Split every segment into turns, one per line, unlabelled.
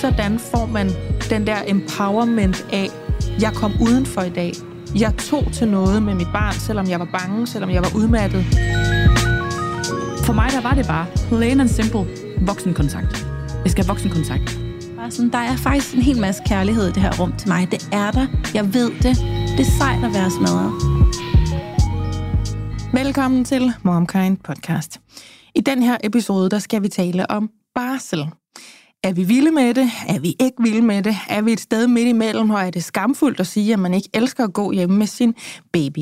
sådan får man den der empowerment af, jeg kom udenfor i dag. Jeg tog til noget med mit barn, selvom jeg var bange, selvom jeg var udmattet.
For mig der var det bare plain and simple voksenkontakt. Jeg skal have voksenkontakt.
Bare sådan, der er faktisk en hel masse kærlighed i det her rum til mig. Det er der. Jeg ved det. Det er sejt at være smadret.
Velkommen til MomKind podcast. I den her episode, der skal vi tale om barsel. Er vi vilde med det? Er vi ikke vilde med det? Er vi et sted midt imellem, og er det skamfuldt at sige, at man ikke elsker at gå hjemme med sin baby?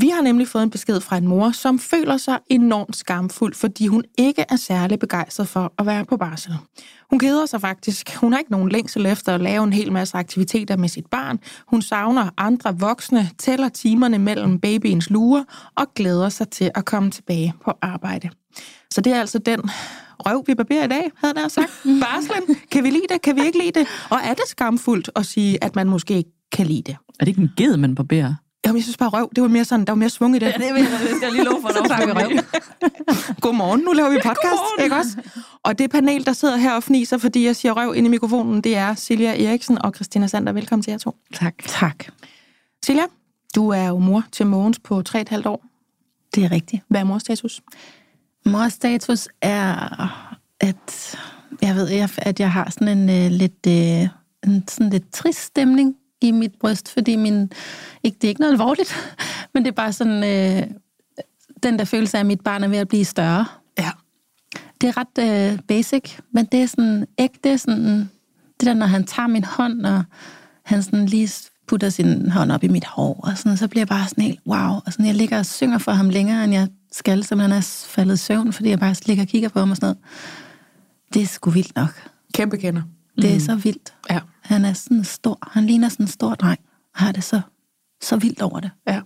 Vi har nemlig fået en besked fra en mor, som føler sig enormt skamfuld, fordi hun ikke er særlig begejstret for at være på barsel. Hun keder sig faktisk. Hun har ikke nogen længsel efter at lave en hel masse aktiviteter med sit barn. Hun savner andre voksne, tæller timerne mellem babyens lurer og glæder sig til at komme tilbage på arbejde. Så det er altså den røv, vi barberer i dag, havde jeg sagt. Barslen, kan vi lide det, kan vi ikke lide det? Og er det skamfuldt at sige, at man måske ikke kan lide det?
Er det ikke en ged, man barberer?
Jamen, jeg synes bare røv, det var mere sådan, der var mere svung i det.
Ja, det, vil jeg, det skal jeg lige love for, når vi røv.
Godmorgen, nu laver vi podcast,
Godmorgen.
ikke også? Og det panel, der sidder her og fniser, fordi jeg siger røv ind i mikrofonen, det er Silja Eriksen og Christina Sander. Velkommen til jer to.
Tak.
Tak.
Silja, du er jo mor til Mogens på 3,5 år.
Det er rigtigt.
Hvad er morstatus?
Mors status er, at jeg ved, jeg- at jeg har sådan en øh, lidt, øh, en sådan lidt trist stemning i mit bryst, fordi min, ikke, det er ikke noget alvorligt, men det er bare sådan, øh, den der følelse af, at mit barn er ved at blive større.
Ja.
Det er ret øh, basic, men det er sådan ægte, sådan, det der, når han tager min hånd, og han sådan lige putter sin hånd op i mit hår, og sådan, så bliver jeg bare sådan helt wow. Og sådan, jeg ligger og synger for ham længere, end jeg skal, så han er faldet i søvn, fordi jeg bare ligger og kigger på ham og sådan noget. Det er sgu vildt nok.
Kæmpe kender.
Det er så vildt.
Ja.
Han er sådan stor. Han ligner sådan en stor dreng. Og har det så, så vildt over det.
Ja.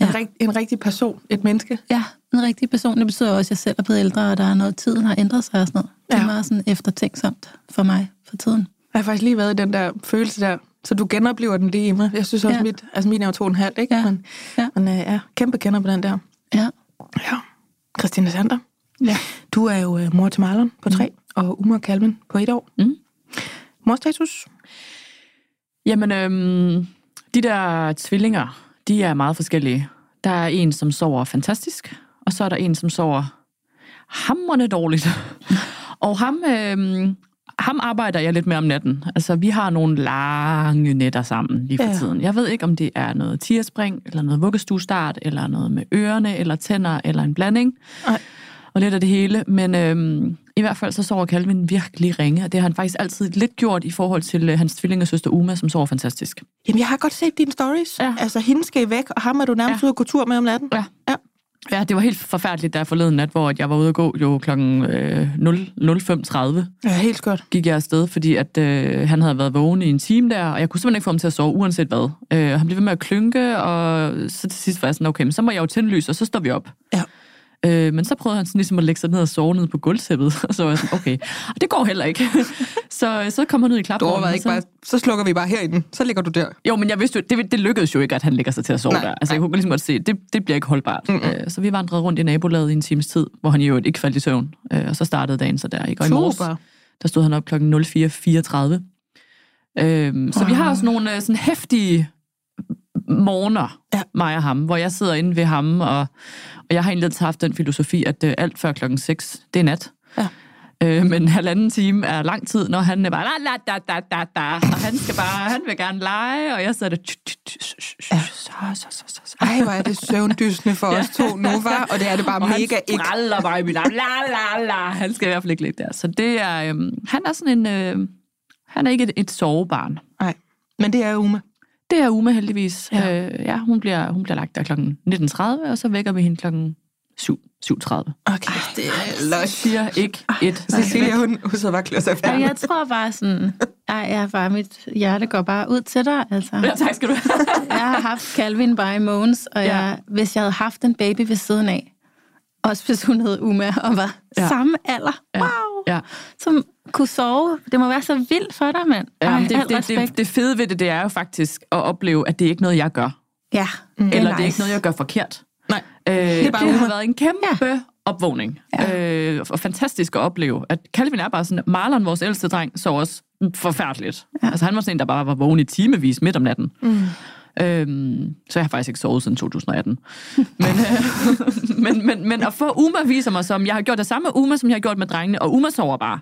Ja.
En, rigt, en rigtig person, et menneske.
Ja, en rigtig person. Det betyder også, at jeg selv er blevet ældre, og der er noget, tiden har ændret sig og sådan noget. Det er
Ja.
meget sådan eftertænksomt for mig for tiden.
Jeg har faktisk lige været i den der følelse der, så du genoplever den lige i mig. Jeg synes også,
Ja.
ja. mit, altså min er jo to og en halv, ikke?
Ja.
Men,
Ja.
men øh, ja, kæmpe kender på den der.
Ja.
Ja. Christina Sander,
Ja.
du er jo øh, mor til Marlon på tre, mm. og Uma og Calvin på et år.
Mm.
Morstatus?
Jamen, øhm, de der tvillinger, de er meget forskellige. Der er en, som sover fantastisk, og så er der en, som sover hamrende dårligt. og ham, øhm, ham arbejder jeg lidt med om natten. Altså, vi har nogle lange nætter sammen lige for
Ja.
tiden. Jeg ved ikke, om det er noget tierspring, eller noget vuggestuestart, eller noget med ørerne, eller tænder, eller en blanding.
Nej.
Og lidt af det hele. Men øhm, i hvert fald så sover Calvin virkelig ringe, og det har han faktisk altid lidt gjort i forhold til øh, hans tvillingesøster Uma, som sover fantastisk.
Jamen, jeg har godt set dine stories.
Ja.
Altså, hende skal I væk, og ham er du nærmest ja. Ude at gå tur med om natten.
Ja.
Ja.
Ja, det var helt forfærdeligt der forleden nat, hvor jeg var ude at gå jo øh, 0, 05.30
Ja, helt skørt.
gik jeg afsted, fordi at øh, han havde været vågen i en time der, og jeg kunne simpelthen ikke få ham til at sove, uanset hvad. Øh, han blev ved med at klynke, og så til sidst var jeg sådan, okay, men så må jeg jo tænde lys, og så står vi op.
Ja.
Øh, men så prøvede han sådan ligesom at lægge sig ned og sove ned på gulvtæppet, og så var jeg sådan, okay, og det går heller ikke. så, så kom han ud i
Du
klapvognen. og
ikke
så,
bare, så slukker vi bare herinde. Så ligger du der.
Jo, men jeg vidste jo, det, det lykkedes jo ikke, at han lægger sig til at sove
Nej,
der. Altså, jeg kunne ligesom godt se, det, det bliver ikke holdbart. Mm-hmm. Øh, så vi vandrede rundt i nabolaget i en times tid, hvor han jo ikke faldt i søvn. Øh, og så startede dagen så der. Ikke? Og i morges, der stod han op klokken 04.34. Øh, så vi har også nogle øh, sådan hæftige morgener,
Ja.
mig og ham, hvor jeg sidder inde ved ham, og, og jeg har egentlig altid haft den filosofi, at øh, alt før klokken 6, det er nat.
Ja.
Øh, men halvanden time er lang tid, når han er bare la, la, da, da, da, da, og han skal bare, han vil gerne lege, og jeg sidder der,
Ja.
så, så, så, så, så.
Ej, hvor er det søvndysende for os to nu, var, og det er det bare
og
mega
han
ikke.
spraller bare i arm. La, la, la. Han skal i hvert fald ikke ligge der. Så det er, øhm, han er sådan en, øh, han er ikke et, et sovebarn.
Nej, men det er Uma.
Det er Uma heldigvis.
Ja.
Øh, ja, hun bliver, hun bliver lagt der klokken 19.30, og så vækker vi hende klokken 7, 7.30.
Okay, det er lush.
Siger ikke et.
Cecilia, hun, hun sidder bare klør sig
Ja, jeg tror bare sådan, ej, jeg bare, mit hjerte går bare ud til dig, altså.
Ja, tak skal du have.
Jeg har haft Calvin by Måns, og
Ja.
jeg, hvis jeg havde haft en baby ved siden af, også hvis hun hed Uma og var ja. Samme alder,
Ja.
wow,
Ja.
som kunne sove. Det må være så vildt for dig, mand.
Ja,
Ej,
det, det,
respekt.
det, det fede ved det, det er jo faktisk at opleve, at det er ikke noget, jeg gør.
Ja,
Eller
nice.
det er ikke noget, jeg gør forkert.
Nej.
Øh, det,
bare
det har været en kæmpe ja. opvågning. Ja. Øh, og fantastisk at opleve, at Calvin er bare sådan, Marlon, vores ældste dreng, så også forfærdeligt. Ja. Altså han var sådan en, der bare var vågen i timevis midt om natten. Mm. Øhm, så jeg har faktisk ikke sovet siden 2018. men, øh, men, men, men at få Uma viser mig som, jeg har gjort det samme med Uma, som jeg har gjort med drengene, og Uma sover bare.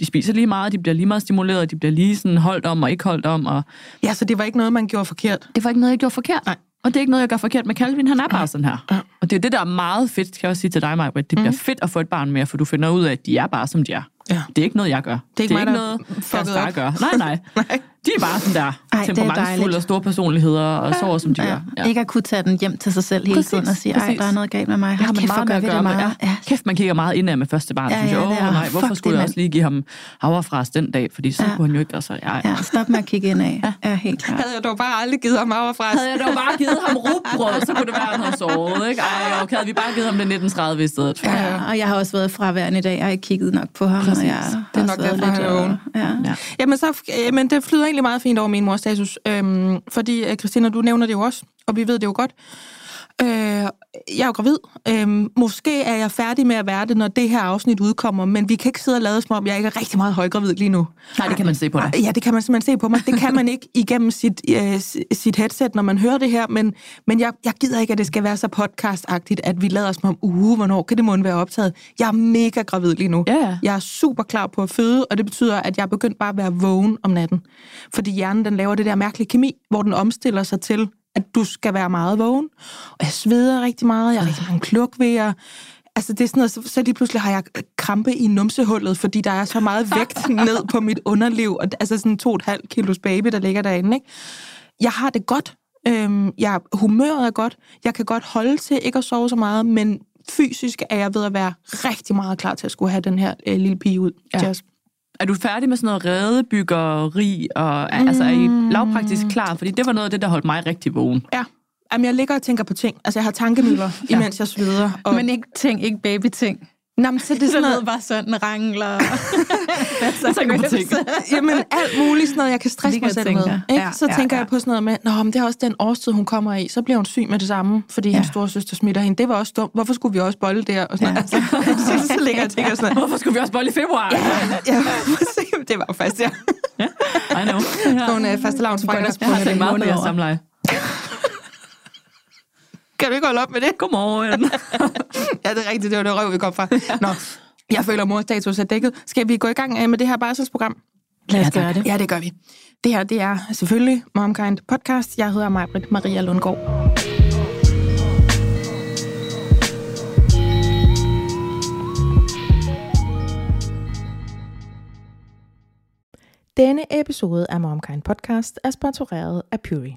De spiser lige meget, de bliver lige meget stimuleret, de bliver lige sådan holdt om og ikke holdt om. Og...
Ja, så det var ikke noget, man gjorde forkert?
Det var ikke noget, jeg gjorde forkert. Nej. Og det er ikke noget, jeg gør forkert med Calvin. Han er bare sådan her. Ja. Og det er det, der er meget fedt, kan jeg også sige til dig, Maja. Det bliver mm. fedt at få et barn mere, for du finder ud af, at de er bare, som de er. Ja. Det er ikke noget, jeg gør.
Det er ikke,
det er
mig,
ikke noget, jeg gør. Nej, nej. nej. De er bare sådan der Ej, temperamentsfulde og store personligheder og ja. sover, som de ja. gør.
Ja. Ikke at kunne tage den hjem til sig selv hele præcis, tiden og sige, ej, der er noget galt med mig.
Det har man meget med at gøre med. Ja. Ja. Kæft, man kigger meget indad med første barn. Ja, synes jeg, åh oh, nej, hvorfor skulle jeg også lige give ham havrefras den dag? Fordi så ja. kunne han jo ikke. Altså, ja,
ja. stop med at kigge indad. Ja. ja, helt klart.
Havde jeg dog bare aldrig givet ham havrefras.
Havde jeg dog bare givet ham rugbrød, så kunne det være, at han havde sovet. Ikke? Ej, okay, havde vi bare givet ham det 1930 i stedet.
Ja, og jeg har også været fraværende i dag. Jeg har ikke kigget nok på ham.
Præcis. Det er nok derfor, han er Ja. Jamen, så, men det flyder egentlig meget fint over min mors status. Øhm, fordi, øh, Christina, du nævner det jo også, og vi ved det jo godt. Øh, jeg er jo gravid. Øh, måske er jeg færdig med at være det, når det her afsnit udkommer, men vi kan ikke sidde og lade som om, jeg ikke er rigtig meget højgravid lige nu.
Nej, det kan man se på dig.
Ja, det kan man simpelthen se på mig. Det kan man ikke igennem sit, øh, sit headset, når man hører det her, men, men jeg, jeg gider ikke, at det skal være så podcastagtigt, at vi lader os om, uge, hvornår kan det måtte være optaget? Jeg er mega gravid lige nu.
Ja.
Jeg er super klar på at føde, og det betyder, at jeg er begyndt bare at være vågen om natten. Fordi hjernen, den laver det der mærkelige kemi, hvor den omstiller sig til at du skal være meget vågen. Og jeg sveder rigtig meget, jeg har rigtig mange klukvejer. Altså det er sådan noget, så, så lige pludselig har jeg krampe i numsehullet, fordi der er så meget vægt ned på mit underliv, og altså sådan to og et halvt kilos baby, der ligger derinde. Ikke? Jeg har det godt. Øhm, jeg, humøret er godt. Jeg kan godt holde til ikke at sove så meget, men fysisk er jeg ved at være rigtig meget klar til at skulle have den her øh, lille pige ud. Ja. Just.
Er du færdig med sådan noget redebyggeri, og mm. altså er I mm. lavpraktisk klar? Fordi det var noget af det, der holdt mig rigtig vågen.
Ja. Jamen, jeg ligger og tænker på ting. Altså, jeg har tankemøller, ja. imens jeg sveder.
Og... Men ikke ting, ikke baby-ting.
Nå, men så det er sådan noget...
bare sådan rangler.
så tænker på ting.
Jamen, alt muligt sådan noget, jeg kan stresse mig selv med. Ikke? Ja, så ja, tænker ja. jeg på sådan noget med, Nå, men det er også den årstid, hun kommer i. Så bliver hun syg med det samme, fordi ja. hendes store søster smitter hende. Det var også dumt. Hvorfor skulle vi også bolle der? Og sådan ja. altså, så, så ligger jeg og tænker sådan noget.
Hvorfor skulle vi også bolle i februar?
Ja, ja det var jo faktisk, ja.
ja, I know.
Nogle uh, faste lavnsfrækker.
Jeg har tænkt meget på jeres samleje.
Kan du ikke holde op med det?
Godmorgen.
ja, det er rigtigt. Det var det røv, vi kom fra. Nå, jeg føler, at morstatus er dækket. Skal vi gå i gang øh, med det her barselsprogram?
Lad os gøre det.
Ja, det gør vi. Det her, det er selvfølgelig MomKind Podcast. Jeg hedder Majbrit Maria Lundgaard. Denne episode af MomKind Podcast er sponsoreret af Puri.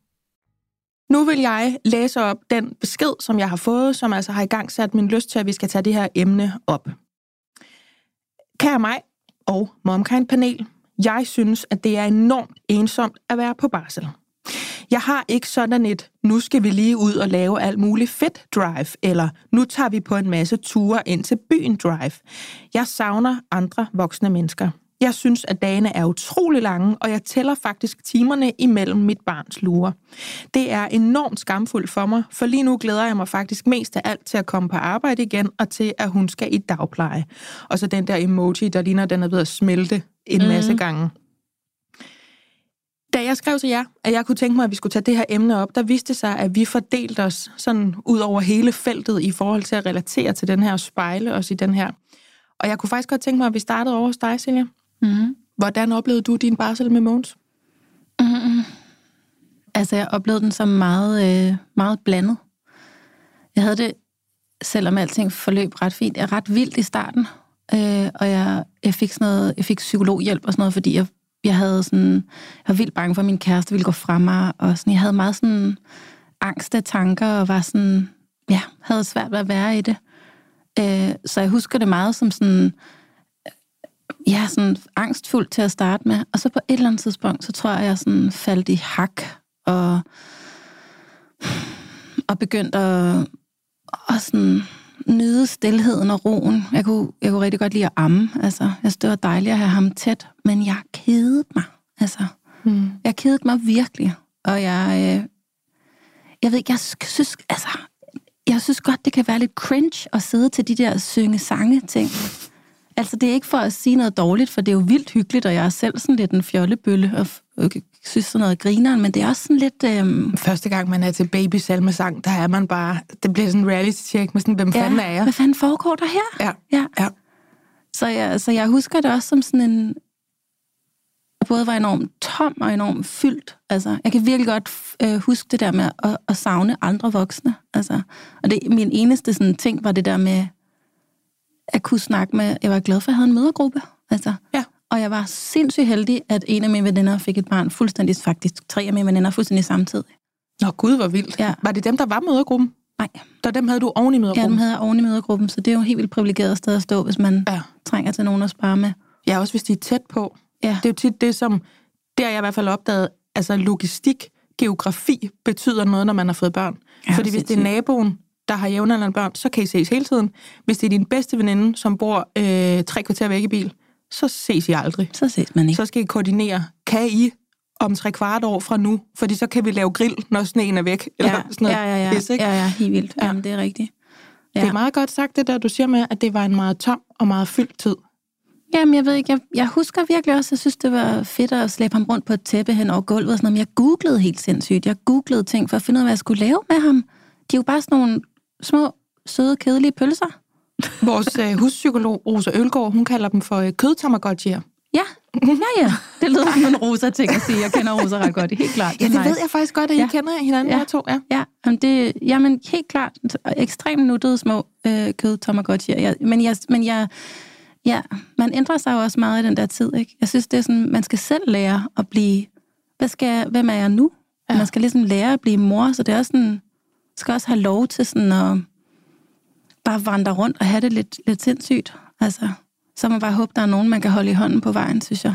Nu vil jeg læse op den besked, som jeg har fået, som altså har i gang sat min lyst til, at vi skal tage det her emne op. Kære mig og MomKind panel, jeg synes, at det er enormt ensomt at være på barsel. Jeg har ikke sådan et, nu skal vi lige ud og lave alt muligt fedt drive, eller nu tager vi på en masse ture ind til byen drive. Jeg savner andre voksne mennesker. Jeg synes, at dagene er utrolig lange, og jeg tæller faktisk timerne imellem mit barns lurer. Det er enormt skamfuldt for mig, for lige nu glæder jeg mig faktisk mest af alt til at komme på arbejde igen, og til, at hun skal i dagpleje. Og så den der emoji, der ligner, den er ved at smelte en masse mm. gange. Da jeg skrev til jer, at jeg kunne tænke mig, at vi skulle tage det her emne op, der viste sig, at vi fordelte os sådan ud over hele feltet i forhold til at relatere til den her spejle os i den her. Og jeg kunne faktisk godt tænke mig, at vi startede over hos dig, Silja.
Mm-hmm.
Hvordan oplevede du din barsel med Mogens?
Mm-hmm. Altså, jeg oplevede den som meget, øh, meget blandet. Jeg havde det, selvom alting forløb ret fint, jeg ret vildt i starten. Øh, og jeg, jeg fik sådan noget, jeg fik psykologhjælp og sådan noget, fordi jeg, jeg havde sådan, jeg var vildt bange for, at min kæreste ville gå fra mig, og sådan, jeg havde meget sådan angst af tanker, og var sådan, ja, havde svært ved at være i det. Øh, så jeg husker det meget som sådan, ja, sådan angstfuldt til at starte med. Og så på et eller andet tidspunkt, så tror jeg, jeg sådan faldt i hak, og, og begyndte at, at sådan nyde stillheden og roen. Jeg kunne, jeg kunne rigtig godt lide at amme. Altså, jeg det var dejligt at have ham tæt, men jeg kedede mig. Altså,
Mm.
jeg kedede mig virkelig. Og jeg, øh, jeg ved ikke, jeg synes, altså, jeg synes godt, det kan være lidt cringe at sidde til de der synge sange ting. Altså, det er ikke for at sige noget dårligt, for det er jo vildt hyggeligt, og jeg er selv sådan lidt en fjollebølle, og synes sådan noget grineren, men det er også sådan lidt... Øh,
Første gang, man er til baby salmesang, der er man bare... Det bliver sådan en reality-check med sådan, hvem fanden er jeg?
Hvad fanden foregår der her?
Ja,
Ja.
ja.
Så jeg, så jeg husker det også som sådan en... Jeg både var enormt tom og enormt fyldt. Altså, jeg kan virkelig godt øh, huske det der med at, at savne andre voksne. Altså, og det, min eneste sådan, ting var det der med at kunne snakke med... Jeg var glad for, at jeg havde en mødergruppe. Altså,
Ja.
Og jeg var sindssygt heldig, at en af mine veninder fik et barn fuldstændig, faktisk tre af mine veninder fuldstændig samtidig.
Nå, gud, hvor vildt.
Ja.
Var det dem, der var mødergruppen?
Nej,
Der dem havde du oven i
ja, dem
mødergruppen?
havde jeg oven i mødergruppen, så det er jo helt vildt privilegeret sted at stå, hvis man
Ja.
trænger til nogen at spare med.
Ja, også hvis de er tæt på.
Ja.
Det er jo tit det, som... Det har jeg i hvert fald opdaget. Altså, logistik, geografi betyder noget, når man har fået børn.
Ja,
Fordi hvis det er naboen, der har jævnaldrende børn, så kan I ses hele tiden. Hvis det er din bedste veninde, som bor øh, tre kvarter væk i bil, så ses I aldrig.
Så ses man ikke.
Så skal I koordinere. Kan I om tre kvart år fra nu? Fordi så kan vi lave grill, når sneen er væk. Eller
ja,
sådan noget.
ja, ja, ja.
Pis, ikke?
ja, ja, helt vildt.
Ja.
Ja. Jamen, det er rigtigt. Ja.
Det er meget godt sagt, det der, du siger med, at det var en meget tom og meget fyldt tid.
Jamen, jeg ved ikke, jeg, jeg husker virkelig også, jeg synes, det var fedt at slæbe ham rundt på et tæppe hen over gulvet og sådan noget, jeg googlede helt sindssygt. Jeg googlede ting for at finde ud af, hvad jeg skulle lave med ham. De er jo bare sådan nogle små, søde, kedelige pølser.
Vores øh, huspsykolog, Rosa Ølgaard, hun kalder dem for øh, kødtamagotchier.
Ja, ja, ja. Det lyder som en Rosa-ting at sige. Jeg kender Rosa ret godt, helt klart.
Ja, det
nice.
ved jeg faktisk godt, at I
Ja.
kender hinanden,
Ja.
ja. to. Ja.
Ja, jamen, det, jamen helt klart. Ekstremt nuttede små øh, kød tamagotchier. Jeg, men jeg, men jeg, ja, man ændrer sig jo også meget i den der tid. Ikke? Jeg synes, det er sådan, man skal selv lære at blive, hvad skal hvem er jeg nu? Ja.
Ja.
Man skal ligesom lære at blive mor, så det er også sådan, skal også have lov til sådan at bare vandre rundt og have det lidt, lidt sindssygt. Altså, så må man bare håbe, der er nogen, man kan holde i hånden på vejen, synes jeg.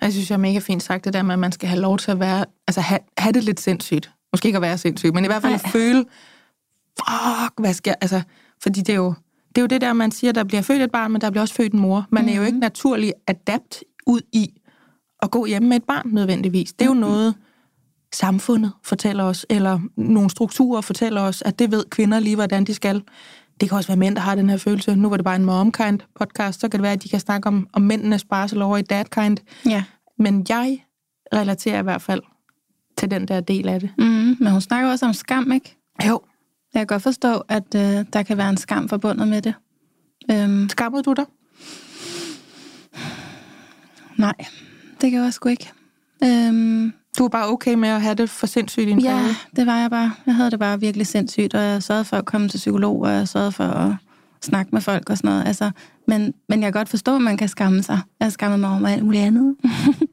Jeg synes, jeg er mega fint sagt det der med, at man skal have lov til at være, altså have, have det lidt sindssygt. Måske ikke at være sindssyg, men i hvert fald at føle, fuck, hvad jeg, altså, fordi det er jo, det er jo det der, man siger, der bliver født et barn, men der bliver også født en mor. Man mm-hmm. er jo ikke naturligt adapt ud i at gå hjemme med et barn nødvendigvis. Det er jo noget, samfundet fortæller os, eller nogle strukturer fortæller os, at det ved kvinder lige, hvordan de skal. Det kan også være mænd, der har den her følelse. Nu var det bare en momkind podcast, så kan det være, at de kan snakke om, om mændenes barsel over i dadkind.
Ja.
Men jeg relaterer i hvert fald til den der del af det.
Mm, men hun snakker også om skam, ikke?
Jo.
Jeg kan godt forstå, at øh, der kan være en skam forbundet med det. Øhm,
Skammede du dig?
nej, det kan jeg sgu ikke. Øhm,
Du er bare okay med at have det for sindssygt i en
ja,
periode?
det var jeg bare. Jeg havde det bare virkelig sindssygt, og jeg sørgede for at komme til psykolog, og jeg sørgede for at snakke med folk og sådan noget. Altså, men, men jeg kan godt forstå, at man kan skamme sig. Jeg har skammet mig over alt muligt andet.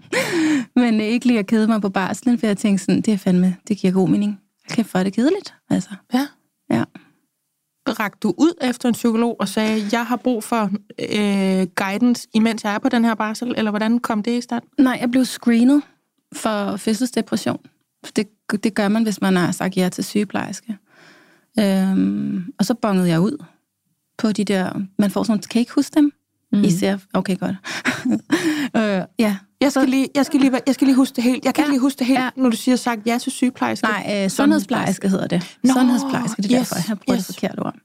men ikke lige at kede mig på barslen, for jeg tænkte sådan, det er fandme, det giver god mening. Kæft, for det kedeligt. Altså,
Ja.
ja.
Rakte du ud efter en psykolog og sagde, jeg har brug for øh, guidance, imens jeg er på den her barsel? Eller hvordan kom det i stand?
Nej, jeg blev screenet for fødselsdepression. Det, det gør man, hvis man har sagt ja til sygeplejerske. Øhm, og så bongede jeg ud på de der... Man får sådan. Kan I ikke huske dem? Mm. I ser... Okay, godt. øh, ja.
Jeg skal, lige, jeg, skal lige, jeg skal lige huske det helt. Jeg kan
Ja.
lige huske det helt,
Ja.
når du siger sagt ja til sygeplejerske.
Nej, øh, sundhedsplejerske hedder det.
Nå,
sundhedsplejerske, det er
yes,
derfor, jeg har brugt
yes.
det forkerte ord.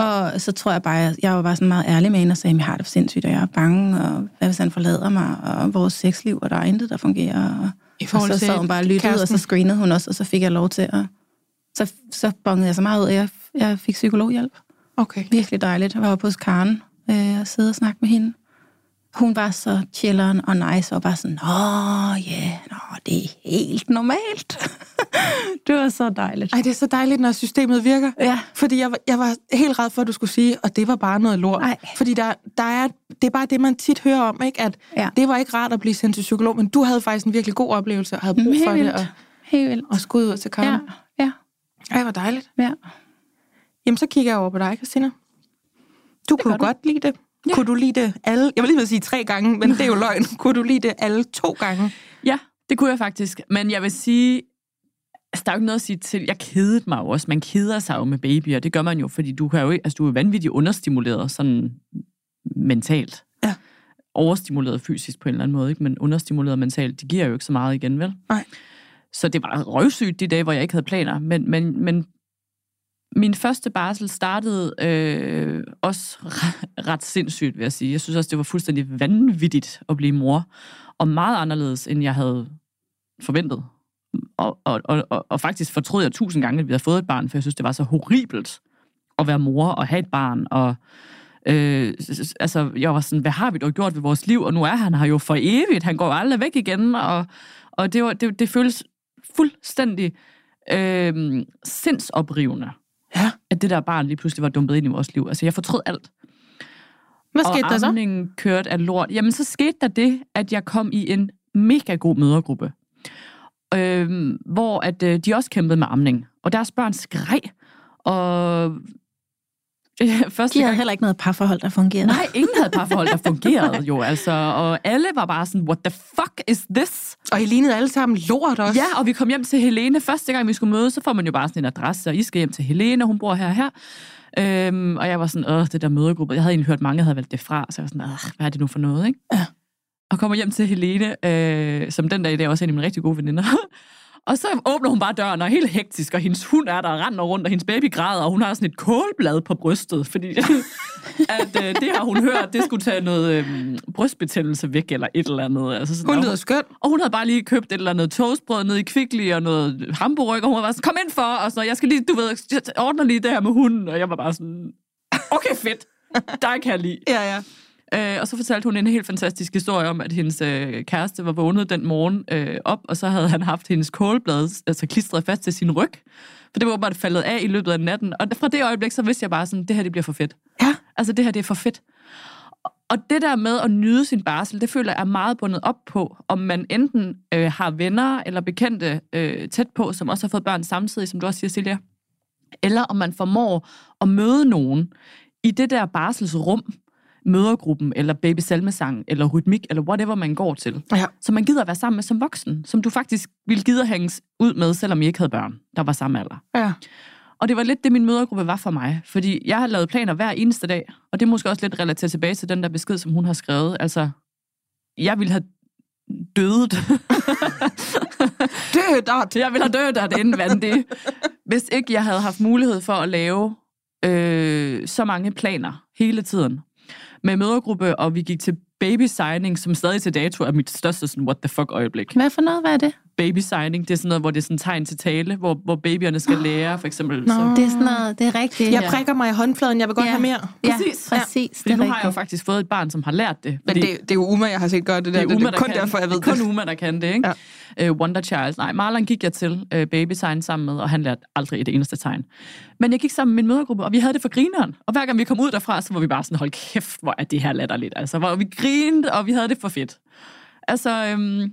Og så tror jeg bare, jeg, jeg var bare sådan meget ærlig med hende og sagde, at jeg har det for sindssygt, og jeg er bange, og hvad hvis han forlader mig, og vores sexliv, og der er intet, der fungerer. Og,
I
og så sad hun bare og lyttede, og
kæresten.
så screenede hun også, og så fik jeg lov til at... Så, så bongede jeg så meget ud, at jeg, jeg fik psykologhjælp.
Okay.
Virkelig dejligt. Jeg var oppe hos Karen øh, og sidde og snakke med hende. Hun var så chilleren og nice, og bare sådan, åh, ja, yeah, nå, det er helt normalt. det var så dejligt.
Ej, det er så dejligt, når systemet virker.
Ja.
Fordi jeg, var- jeg var helt red for, at du skulle sige, og det var bare noget lort.
Ej.
Fordi der, der er, det er bare det, man tit hører om, ikke? at
Ja.
det var ikke rart at blive sendt til psykolog, men du havde faktisk en virkelig god oplevelse, og havde brug
Helt
for det,
vildt.
og,
Helt vildt.
og skulle ud til
Ja,
kampen.
ja,
Ej, hvor dejligt.
ja.
Jamen, så kigger jeg over på dig, Christina. Du kunne
gør du.
godt lide det. Ja. Kunne du lide det alle... Jeg vil lige sige tre gange, men det er jo løgn. Kunne du lide det alle to gange?
Ja, det kunne jeg faktisk. Men jeg vil sige, altså, der er jo ikke noget at sige til. Jeg kedede mig jo også. Man keder sig jo med babyer. Det gør man jo, fordi du, kan jo, ikke- altså, du er vanvittigt understimuleret sådan mentalt.
Ja.
Overstimuleret fysisk på en eller anden måde, ikke? men understimuleret mentalt. Det giver jo ikke så meget igen, vel?
Nej.
Så det var røvsygt de dage, hvor jeg ikke havde planer. Men, men, men min første barsel startede øh, også ret, sindssygt, vil jeg sige. Jeg synes også, det var fuldstændig vanvittigt at blive mor. Og meget anderledes, end jeg havde forventet. Og, og, og, og, og faktisk fortrød jeg tusind gange, at vi havde fået et barn, for jeg synes, det var så horribelt at være mor og have et barn. Og øh, altså, jeg var sådan, hvad har vi dog gjort ved vores liv? Og nu er han her jo for evigt. Han går aldrig væk igen. Og, og det, var, det, det føles fuldstændig øh, sindsoprivende at det der barn lige pludselig var dumpet ind i vores liv. Altså, jeg fortrød alt.
Hvad skete
og
der så?
amningen kørte af lort. Jamen, så skete der det, at jeg kom i en mega god mødergruppe, øhm, hvor at, øh, de også kæmpede med amning. Og deres børn skreg. Og ja, første
De havde
gang...
heller ikke noget parforhold, der fungerede.
Nej, ingen havde parforhold, der fungerede jo. Altså, og alle var bare sådan, what the fuck is this?
Og I lignede alle sammen lort også.
Ja, og vi kom hjem til Helene. Første gang, vi skulle mødes, så får man jo bare sådan en adresse, og I skal hjem til Helene, hun bor her og her. Øhm, og jeg var sådan, åh, det der mødegruppe. Jeg havde egentlig hørt, mange havde valgt det fra, så jeg var sådan, åh, hvad er det nu for noget, ikke?
Ja.
Og kommer hjem til Helene, øh, som den dag i dag også er en af mine rigtig gode veninder. Og så åbner hun bare døren og er helt hektisk, og hendes hund er der og render rundt, og hendes baby græder, og hun har sådan et kålblad på brystet, fordi at, øh, det har hun hørt, det skulle tage noget øh, brystbetændelse væk, eller et eller andet. Altså sådan,
Hun lyder skøn.
og hun havde bare lige købt et eller andet toastbrød nede i Kvickly og noget hamburger, og hun var sådan, kom ind for, og så jeg skal lige, du ved, jeg ordner lige det her med hunden, og jeg var bare sådan, okay, fedt, dig kan jeg lide.
Ja, ja.
Øh, og så fortalte hun en helt fantastisk historie om, at hendes øh, kæreste var vågnet den morgen øh, op, og så havde han haft hendes kålblad altså klistret fast til sin ryg. For det var bare faldet af i løbet af natten. Og fra det øjeblik, så vidste jeg bare sådan, det her det bliver for fedt.
Ja.
Altså det her, det er for fedt. Og det der med at nyde sin barsel, det føler jeg er meget bundet op på, om man enten øh, har venner eller bekendte øh, tæt på, som også har fået børn samtidig, som du også siger, Silja, eller om man formår at møde nogen i det der barselsrum, mødergruppen, eller baby salmesang, eller rytmik, eller whatever man går til.
Ja.
Så man gider at være sammen med som voksen, som du faktisk ville gide at hænges ud med, selvom I ikke havde børn, der var samme alder.
ja.
Og det var lidt det, min mødergruppe var for mig. Fordi jeg har lavet planer hver eneste dag. Og det er måske også lidt relateret tilbage til den der besked, som hun har skrevet. Altså, jeg ville have dødet.
Død dot.
jeg ville have dødt af det indvendigt. Hvis ikke jeg havde haft mulighed for at lave øh, så mange planer hele tiden. Med mødergruppe, og vi gik til baby signing, som stadig til dato er mit største sådan, what the fuck øjeblik.
Hvad for noget var det?
Baby signing, det er sådan noget, hvor det er sådan tegn til tale, hvor, hvor babyerne skal lære, for eksempel.
Nå.
Så,
Det er sådan noget, det er rigtigt.
Jeg prikker mig i håndfladen, jeg vil godt
Ja.
have mere.
Ja,
Præcis.
præcis.
Fordi
det
nu
er
har jeg jo
rigtigt.
faktisk fået et barn, som har lært det.
Men
Fordi
det, det er jo Uma, jeg har set gøre det der.
det er, Uma,
det
der
kun
kan,
derfor, jeg ved
det. er
det.
kun Uma, der kan det, ikke? Ja. Uh, Wonder Child. Nej, Marlon gik jeg til uh, baby sign sammen med, og han lærte aldrig et eneste tegn. Men jeg gik sammen med min mødergruppe, og vi havde det for grineren. Og hver gang vi kom ud derfra, så var vi bare sådan, hold kæft, hvor er det her latterligt. Altså, hvor vi grinede, og vi havde det for fedt. Altså, øhm,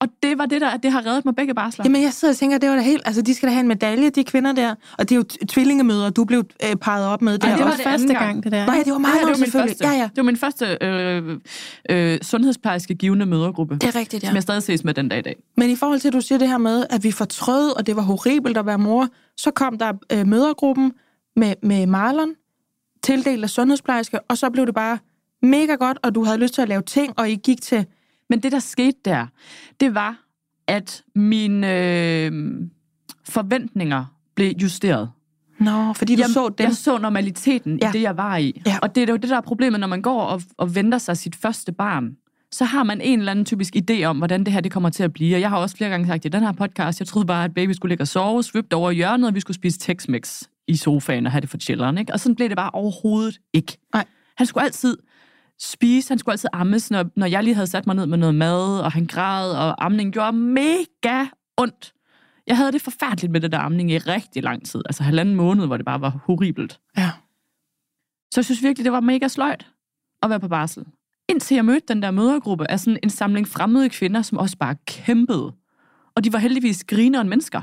og det var det der, det har reddet mig begge barsler.
Jamen, jeg sidder og tænker, det var da helt... Altså, de skal da have en medalje, de kvinder der. Og det er jo tvillingemøder, du blev øh, peget op med der.
Ej, det var
også
det
første gang,
gang.
det der.
Nej, det var meget
Ja, det var min første,
Ja, ja.
det var min første øh, øh, sundhedsplejerske givende mødergruppe,
Det er rigtigt, ja.
som jeg stadig ses med den dag i dag.
Men i forhold til, at du siger det her med, at vi fortrød, og det var horribelt at være mor, så kom der øh, mødergruppen med, med Marlon, tildelt af sundhedsplejerske, og så blev det bare mega godt, og du havde lyst til at lave ting, og I gik til...
Men det, der skete der, det var, at mine øh, forventninger blev justeret.
Nå, fordi du
jeg,
så dem.
jeg så normaliteten ja. I det, jeg var i.
Ja.
Og det er jo det, der er problemet, når man går og, og venter sig sit første barn. Så har man en eller anden typisk idé om, hvordan det her det kommer til at blive. Og jeg har også flere gange sagt i den her podcast, jeg troede bare, at baby skulle ligge og sove, svøbt over hjørnet, og vi skulle spise Tex-Mex i sofaen og have det for chilleren. Ikke? Og sådan blev det bare overhovedet ikke.
Nej.
Han skulle altid spise. Han skulle altid ammes, når, når jeg lige havde sat mig ned med noget mad, og han græd, og amningen gjorde mega ondt. Jeg havde det forfærdeligt med det der amning i rigtig lang tid. Altså halvanden måned, hvor det bare var horribelt.
Ja.
Så jeg synes virkelig, det var mega sløjt at være på barsel. Indtil jeg mødte den der mødergruppe af sådan en samling fremmede kvinder, som også bare kæmpede. Og de var heldigvis grinere end mennesker.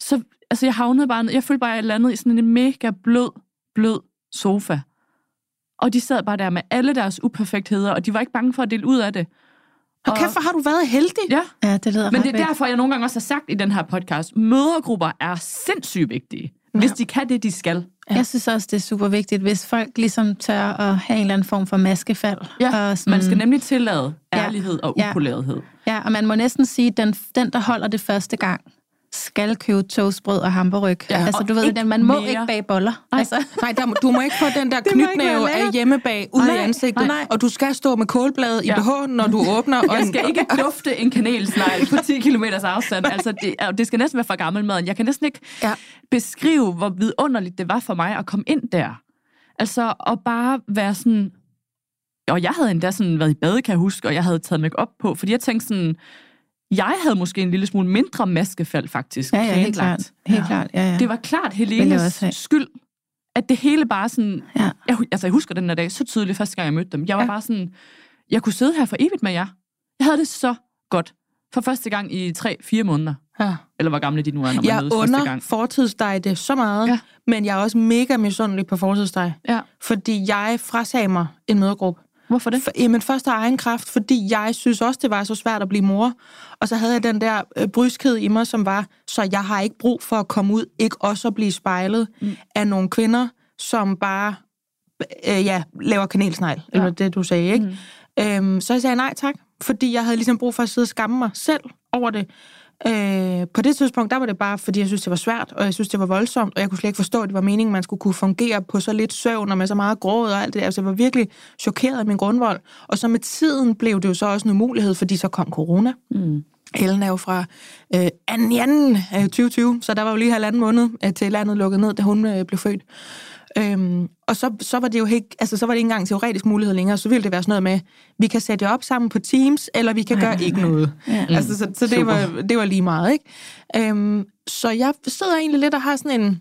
Så altså, jeg havnede bare. Jeg følte bare, at jeg landede i sådan en mega blød, blød sofa. Og de sad bare der med alle deres uperfektheder, og de var ikke bange for at dele ud af det.
Og kæft, hvor har du været heldig.
Ja,
Ja, det lyder
men det er
fedt.
derfor, jeg nogle gange også har sagt i den her podcast, mødergrupper er sindssygt vigtige, hvis de kan det, de skal.
Ja. Jeg synes også, det er super vigtigt, hvis folk ligesom tør at have en eller anden form for maskefald.
Ja,
og sådan,
man skal nemlig tillade
Ja.
ærlighed og
Ja.
upolærethed.
Ja, og man må næsten sige, at den, den, der holder det første gang, skal købe toastbrød og hamburg.
Ja,
altså,
og
du ved, den, man må
mere.
ikke bage boller.
Nej.
Altså,
Nej, der, du må ikke få den der knytnæve af hjemmebag ud
Nej,
i ansigtet.
nej.
Og du skal stå med kålbladet
Ja.
i BH'en, når du åbner. Og
Jeg skal ikke dufte en kanelsnegl på 10 km afstand. Altså, det, og det skal næsten være for gammel maden. Jeg kan næsten ikke
Ja.
beskrive, hvor vidunderligt det var for mig at komme ind der. Altså, at bare være sådan... Og jeg havde endda sådan været i bade, kan jeg huske, og jeg havde taget mig op på, fordi jeg tænkte sådan... Jeg havde måske en lille smule mindre maskefald, faktisk.
ja, ja, helt klart. Helt klart, ja, ja.
Det var klart
jeg
Helenes skyld, at det hele bare sådan...
Ja.
Jeg, altså, jeg husker den der dag så tydeligt, første gang jeg mødte dem. Jeg var
Ja.
ja. bare sådan... Jeg kunne sidde her for evigt med jer. Jeg havde det så godt. For første gang i 3-4 måneder.
Ja.
Eller hvor gamle de nu er, når man
Jeg
mødes første
under
gang.
fortidsdig det så meget,
Ja.
ja. men jeg er også mega misundelig på fortidsdig.
Ja.
Fordi jeg frasagde mig en mødergruppe.
Hvorfor det?
For, jamen først af egen kraft, fordi jeg synes også, det var så svært at blive mor. Og så havde jeg den der øh, bryskhed i mig, som var, så jeg har ikke brug for at komme ud, ikke også at blive spejlet mm. af nogle kvinder, som bare øh, ja, laver kanelsnegl, ja. eller det du sagde, ikke? Mm. Øhm, så jeg sagde nej tak, fordi jeg havde ligesom brug for at sidde og skamme mig selv over det. Øh, på det tidspunkt, der var det bare, fordi jeg synes, det var svært, og jeg synes, det var voldsomt, og jeg kunne slet ikke forstå, at det var meningen, man skulle kunne fungere på så lidt søvn og med så meget gråd og alt det der. Altså, jeg var virkelig chokeret af min grundvold. Og så med tiden blev det jo så også en umulighed, fordi så kom corona.
Mm.
Ellen er jo fra øh, 2. januar øh, 2020, så der var jo lige halvanden måned øh, til landet lukket ned, da hun øh, blev født. Øhm, og så, så var det jo ikke, altså, så var det ikke engang teoretisk mulighed længere, så ville det være sådan noget med, vi kan sætte jer op sammen på Teams, eller vi kan
Nej,
gøre
nej,
ikke
nej.
noget.
Ja.
Altså, så, så det,
Super.
var, det var lige meget, ikke? Øhm, så jeg sidder egentlig lidt og har sådan en,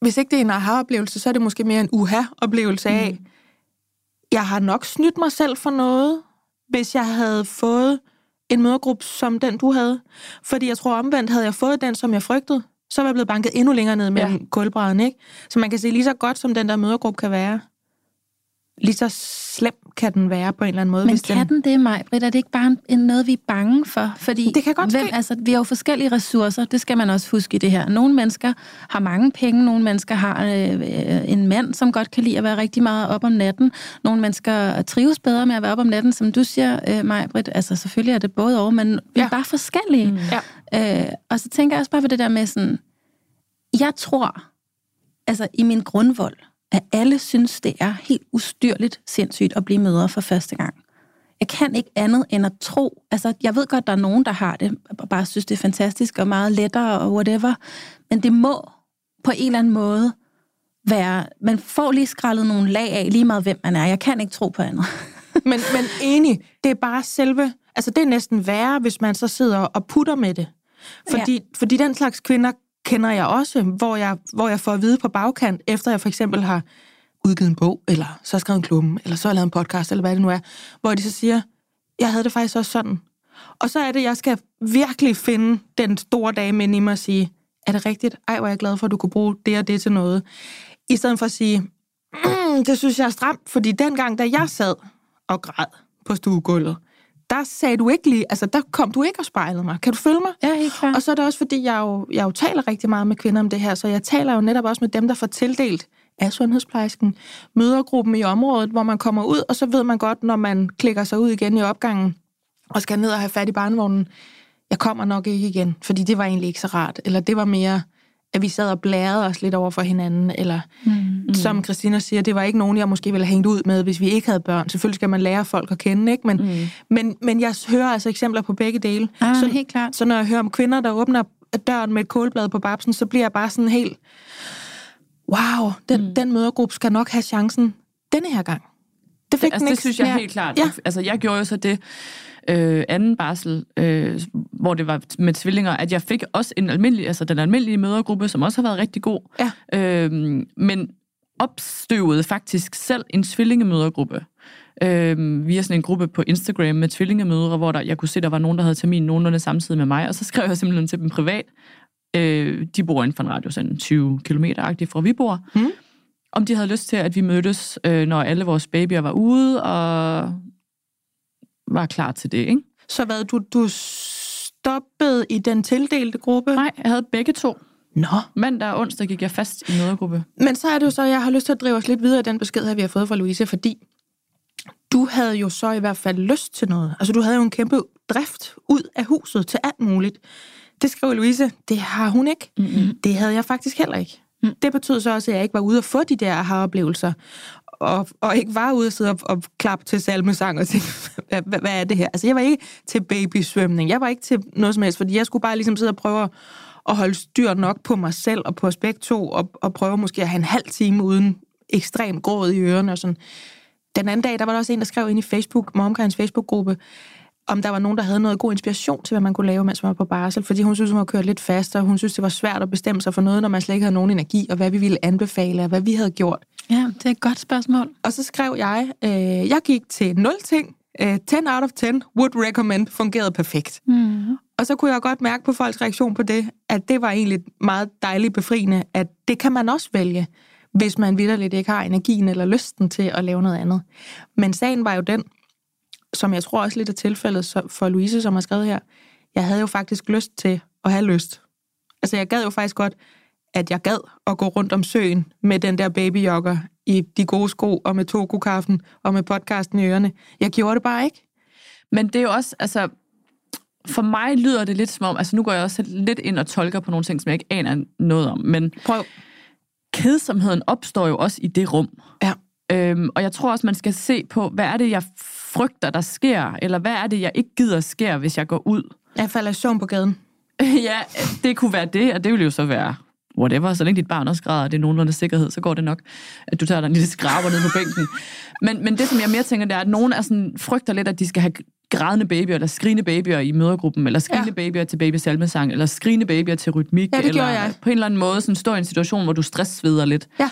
hvis ikke det er en aha-oplevelse, så er det måske mere en uha-oplevelse af,
Mm.
jeg har nok snydt mig selv for noget, hvis jeg havde fået en mødergruppe som den, du havde. Fordi jeg tror omvendt, havde jeg fået den, som jeg frygtede, så var jeg blevet banket endnu længere ned mellem ja. kulbrædderne, ikke? Så man kan sige, lige så godt som den der mødergruppe kan være, lige så slem kan den være på en eller anden måde.
Men
hvis
kan den det, mig, Britt? Er det ikke bare en- noget, vi er bange for? Fordi
Det kan godt
hvem,
ske.
altså, vi har jo forskellige ressourcer, det skal man også huske i det her. Nogle mennesker har mange penge, nogle mennesker har øh, en mand, som godt kan lide at være rigtig meget op om natten. Nogle mennesker trives bedre med at være op om natten, som du siger, øh, mig, Britt. Altså selvfølgelig er det både og, men vi er
Ja.
bare forskellige.
Mm.
Ja.
Øh, og så tænker jeg også bare på det der med sådan, jeg tror, altså i min grundvold, at alle synes, det er helt ustyrligt sindssygt at blive mødre for første gang. Jeg kan ikke andet end at tro, altså jeg ved godt, der er nogen, der har det, og bare synes, det er fantastisk og meget lettere og whatever, men det må på en eller anden måde være, man får lige skrællet nogle lag af, lige meget hvem man er. Jeg kan ikke tro på andet.
Men, men enig, det er bare selve... Altså, det er næsten værre, hvis man så sidder og putter med det. Fordi, ja. fordi den slags kvinder kender jeg også, hvor jeg, hvor jeg får at vide på bagkant, efter jeg for eksempel har udgivet en bog, eller så har skrevet en klumme, eller så har lavet en podcast, eller hvad det nu er, hvor de så siger, jeg havde det faktisk også sådan. Og så er det, jeg skal virkelig finde den store dag med i mig og sige, er det rigtigt? Ej, hvor er jeg glad for, at du kunne bruge det og det til noget. I stedet for at sige, mm, det synes jeg er stramt, fordi dengang, da jeg sad og græd på stuegulvet, der sagde du ikke lige, altså der kom du ikke og spejlede mig. Kan du følge mig?
Ja, helt klart.
Og så er det også, fordi jeg jo, jeg jo taler rigtig meget med kvinder om det her, så jeg taler jo netop også med dem, der får tildelt af sundhedsplejersken, mødergruppen i området, hvor man kommer ud, og så ved man godt, når man klikker sig ud igen i opgangen, og skal ned og have fat i barnevognen, jeg kommer nok ikke igen, fordi det var egentlig ikke så rart. Eller det var mere, at vi sad og blærede os lidt over for hinanden, eller mm. som Christina siger, det var ikke nogen, jeg måske ville have hængt ud med, hvis vi ikke havde børn. Selvfølgelig skal man lære folk at kende, ikke? Men, mm. men, men jeg hører altså eksempler på begge dele.
Ah,
så,
helt klart.
så når jeg hører om kvinder, der åbner døren med et kålblad på babsen, så bliver jeg bare sådan helt, wow, den, mm. den mødergruppe skal nok have chancen denne her gang. Det fik
altså,
den
det synes jeg helt klart.
Ja.
Altså, jeg gjorde jo så det øh, anden barsel, øh, hvor det var med tvillinger, at jeg fik også en almindelig, altså den almindelige mødergruppe, som også har været rigtig god.
Ja.
Øh, men opstøvede faktisk selv en tvillingemødergruppe. Øh, via sådan en gruppe på Instagram med tvillingemødre, hvor der, jeg kunne se, der var nogen, der havde termin nogenlunde samtidig med mig, og så skrev jeg simpelthen til dem privat. Øh, de bor inden for en radius af 20 km fra vi bor.
Mm.
Om de havde lyst til, at vi mødtes, øh, når alle vores babyer var ude, og var klar til det, ikke?
Så hvad, du, du stoppede i den tildelte gruppe?
Nej, jeg havde begge to.
Nå.
Mandag og onsdag gik jeg fast i mødergruppe.
Men så er det jo så, at jeg har lyst til at drive os lidt videre i den besked her, vi har fået fra Louise, fordi du havde jo så i hvert fald lyst til noget. Altså, du havde jo en kæmpe drift ud af huset til alt muligt. Det skrev Louise, det har hun ikke.
Mm-hmm.
Det havde jeg faktisk heller ikke.
Mm.
Det betød så også, at jeg ikke var ude og få de der aha-oplevelser, og, og ikke var ude og sidde og, og klappe til salmesang og tænke, hvad, hvad, hvad er det her? Altså, jeg var ikke til babysvømning. Jeg var ikke til noget som helst, fordi jeg skulle bare ligesom sidde og prøve at, holde styr nok på mig selv og på aspekt 2, og, og prøve måske at have en halv time uden ekstrem gråd i ørerne og sådan. Den anden dag, der var der også en, der skrev ind i Facebook, Momkinds Facebook-gruppe, om der var nogen, der havde noget god inspiration til, hvad man kunne lave, mens man var på barsel, fordi hun synes, hun var kørt lidt fast, og hun synes, det var svært at bestemme sig for noget, når man slet ikke havde nogen energi, og hvad vi ville anbefale, og hvad vi havde gjort.
Ja, det er et godt spørgsmål.
Og så skrev jeg, øh, jeg gik til 0 ting, øh, 10 out of 10, would recommend, fungerede perfekt.
Mm.
Og så kunne jeg godt mærke på folks reaktion på det, at det var egentlig meget dejligt befriende, at det kan man også vælge, hvis man vidderligt ikke har energien eller lysten til at lave noget andet. Men sagen var jo den, som jeg tror også lidt er tilfældet for Louise, som har skrevet her, jeg havde jo faktisk lyst til at have lyst. Altså jeg gad jo faktisk godt, at jeg gad at gå rundt om søen med den der babyjogger i de gode sko, og med tokokaffen, og med podcasten i ørerne. Jeg gjorde det bare ikke.
Men det er jo også, altså, for mig lyder det lidt som om, altså nu går jeg også lidt ind og tolker på nogle ting, som jeg ikke aner noget om, men
Prøv.
kedsomheden opstår jo også i det rum.
Ja.
Øhm, og jeg tror også, man skal se på, hvad er det, jeg frygter, der sker, eller hvad er det, jeg ikke gider sker, hvis jeg går ud.
Jeg falder i søvn på gaden.
ja, det kunne være det, og det ville jo så være whatever, så længe dit barn også græder, og det er nogenlunde sikkerhed, så går det nok, at du tager dig en lille skraber ned på bænken. Men, men det, som jeg mere tænker, det er, at nogen er sådan, frygter lidt, at de skal have grædende babyer, eller skrigende babyer i mødergruppen, eller skrigende
Ja.
babyer til babysalmesang, eller skrigende babyer til rytmik,
Ja,
eller
jeg.
på en eller anden måde sådan, stå i en situation, hvor du stresssveder lidt.
Ja.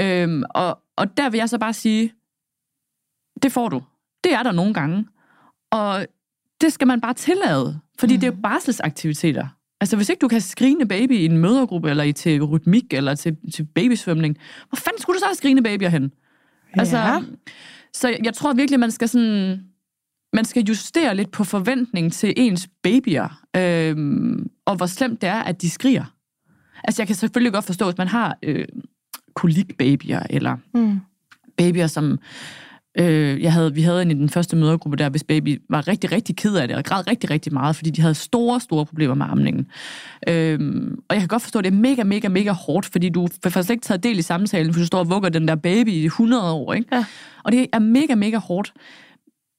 Øhm, og, og der vil jeg så bare sige, det får du. Det er der nogle gange. Og det skal man bare tillade, fordi mm. det er jo barselsaktiviteter. Altså, hvis ikke du kan skrine baby i en mødergruppe, eller i til rytmik, eller til, til babysvømning, hvor fanden skulle du så have skrine babyer hen? Altså,
Ja.
Så jeg, tror virkelig, man skal sådan... Man skal justere lidt på forventning til ens babyer, øhm, og hvor slemt det er, at de skriger. Altså, jeg kan selvfølgelig godt forstå, at man har øh, kolikbabyer, eller
Mm.
babyer, som øh, jeg havde, vi havde en i den første mødergruppe der, hvis baby var rigtig, rigtig ked af det, og græd rigtig, rigtig meget, fordi de havde store, store problemer med amningen. Øhm, og jeg kan godt forstå, at det er mega, mega, mega hårdt, fordi du faktisk ikke taget del i samtalen, for du står og vugger den der baby i 100 år, ikke?
Ja.
Og det er mega, mega hårdt.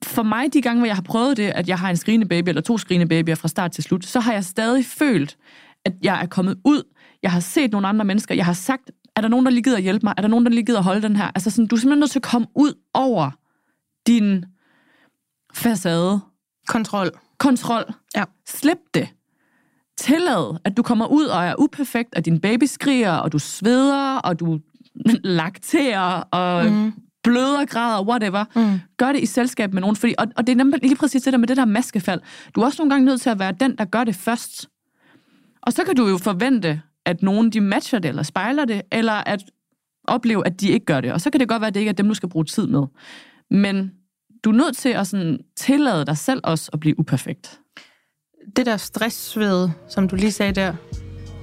For mig, de gange, hvor jeg har prøvet det, at jeg har en skrigende baby, eller to skrigende babyer fra start til slut, så har jeg stadig følt, at jeg er kommet ud, jeg har set nogle andre mennesker, jeg har sagt, er der nogen, der lige gider at hjælpe mig? Er der nogen, der lige gider at holde den her? Altså sådan, du er simpelthen nødt til at komme ud over din facade.
Kontrol.
Kontrol.
Ja.
Slip det. Tillad, at du kommer ud og er uperfekt, og din baby skriger, og du sveder, og du lakterer, og mm.
Mm.
bløder, græder, whatever.
Mm.
Gør det i selskab med nogen, fordi, og, og det er nemlig lige præcis det der med det der maskefald. Du er også nogle gange nødt til at være den, der gør det først. Og så kan du jo forvente, at nogen de matcher det, eller spejler det, eller at opleve, at de ikke gør det. Og så kan det godt være, at det ikke er dem, du skal bruge tid med. Men du er nødt til at sådan tillade dig selv også at blive uperfekt.
Det der stressved, som du lige sagde der,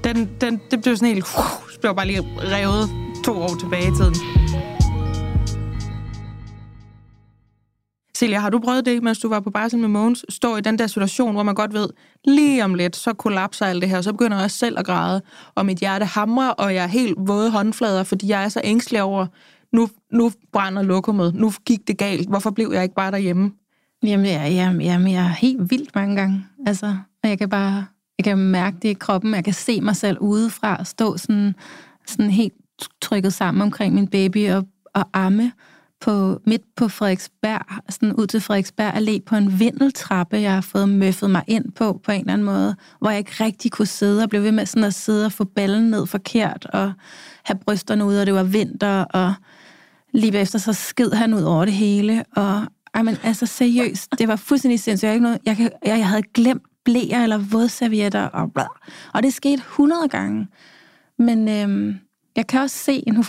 den, den, det blev sådan helt... Uh, blev bare lige revet to år tilbage i tiden. Silja, har du prøvet det, mens du var på barsel med Mogens? Stå i den der situation, hvor man godt ved, lige om lidt, så kollapser alt det her, og så begynder jeg også selv at græde, og mit hjerte hamrer, og jeg er helt våde håndflader, fordi jeg er så ængstelig over, nu, nu brænder lokummet, nu gik det galt, hvorfor blev jeg ikke bare derhjemme?
Jamen, jeg, jeg, jamen, jeg er helt vildt mange gange. Altså, jeg kan bare jeg kan mærke det i kroppen. Jeg kan se mig selv udefra stå sådan, sådan helt trykket sammen omkring min baby og, og amme på, midt på Frederiksberg, sådan ud til Frederiksberg Allé på en vindeltrappe, jeg har fået møffet mig ind på, på en eller anden måde, hvor jeg ikke rigtig kunne sidde, og blev ved med sådan at sidde og få ballen ned forkert, og have brysterne ud, og det var vinter, og lige efter så sked han ud over det hele, og ej, men altså seriøst, det var fuldstændig sindssygt. Jeg, ikke noget, jeg, jeg, jeg havde glemt blæer eller vådservietter, og, bla. og det skete 100 gange. Men øhm, jeg kan også se, nu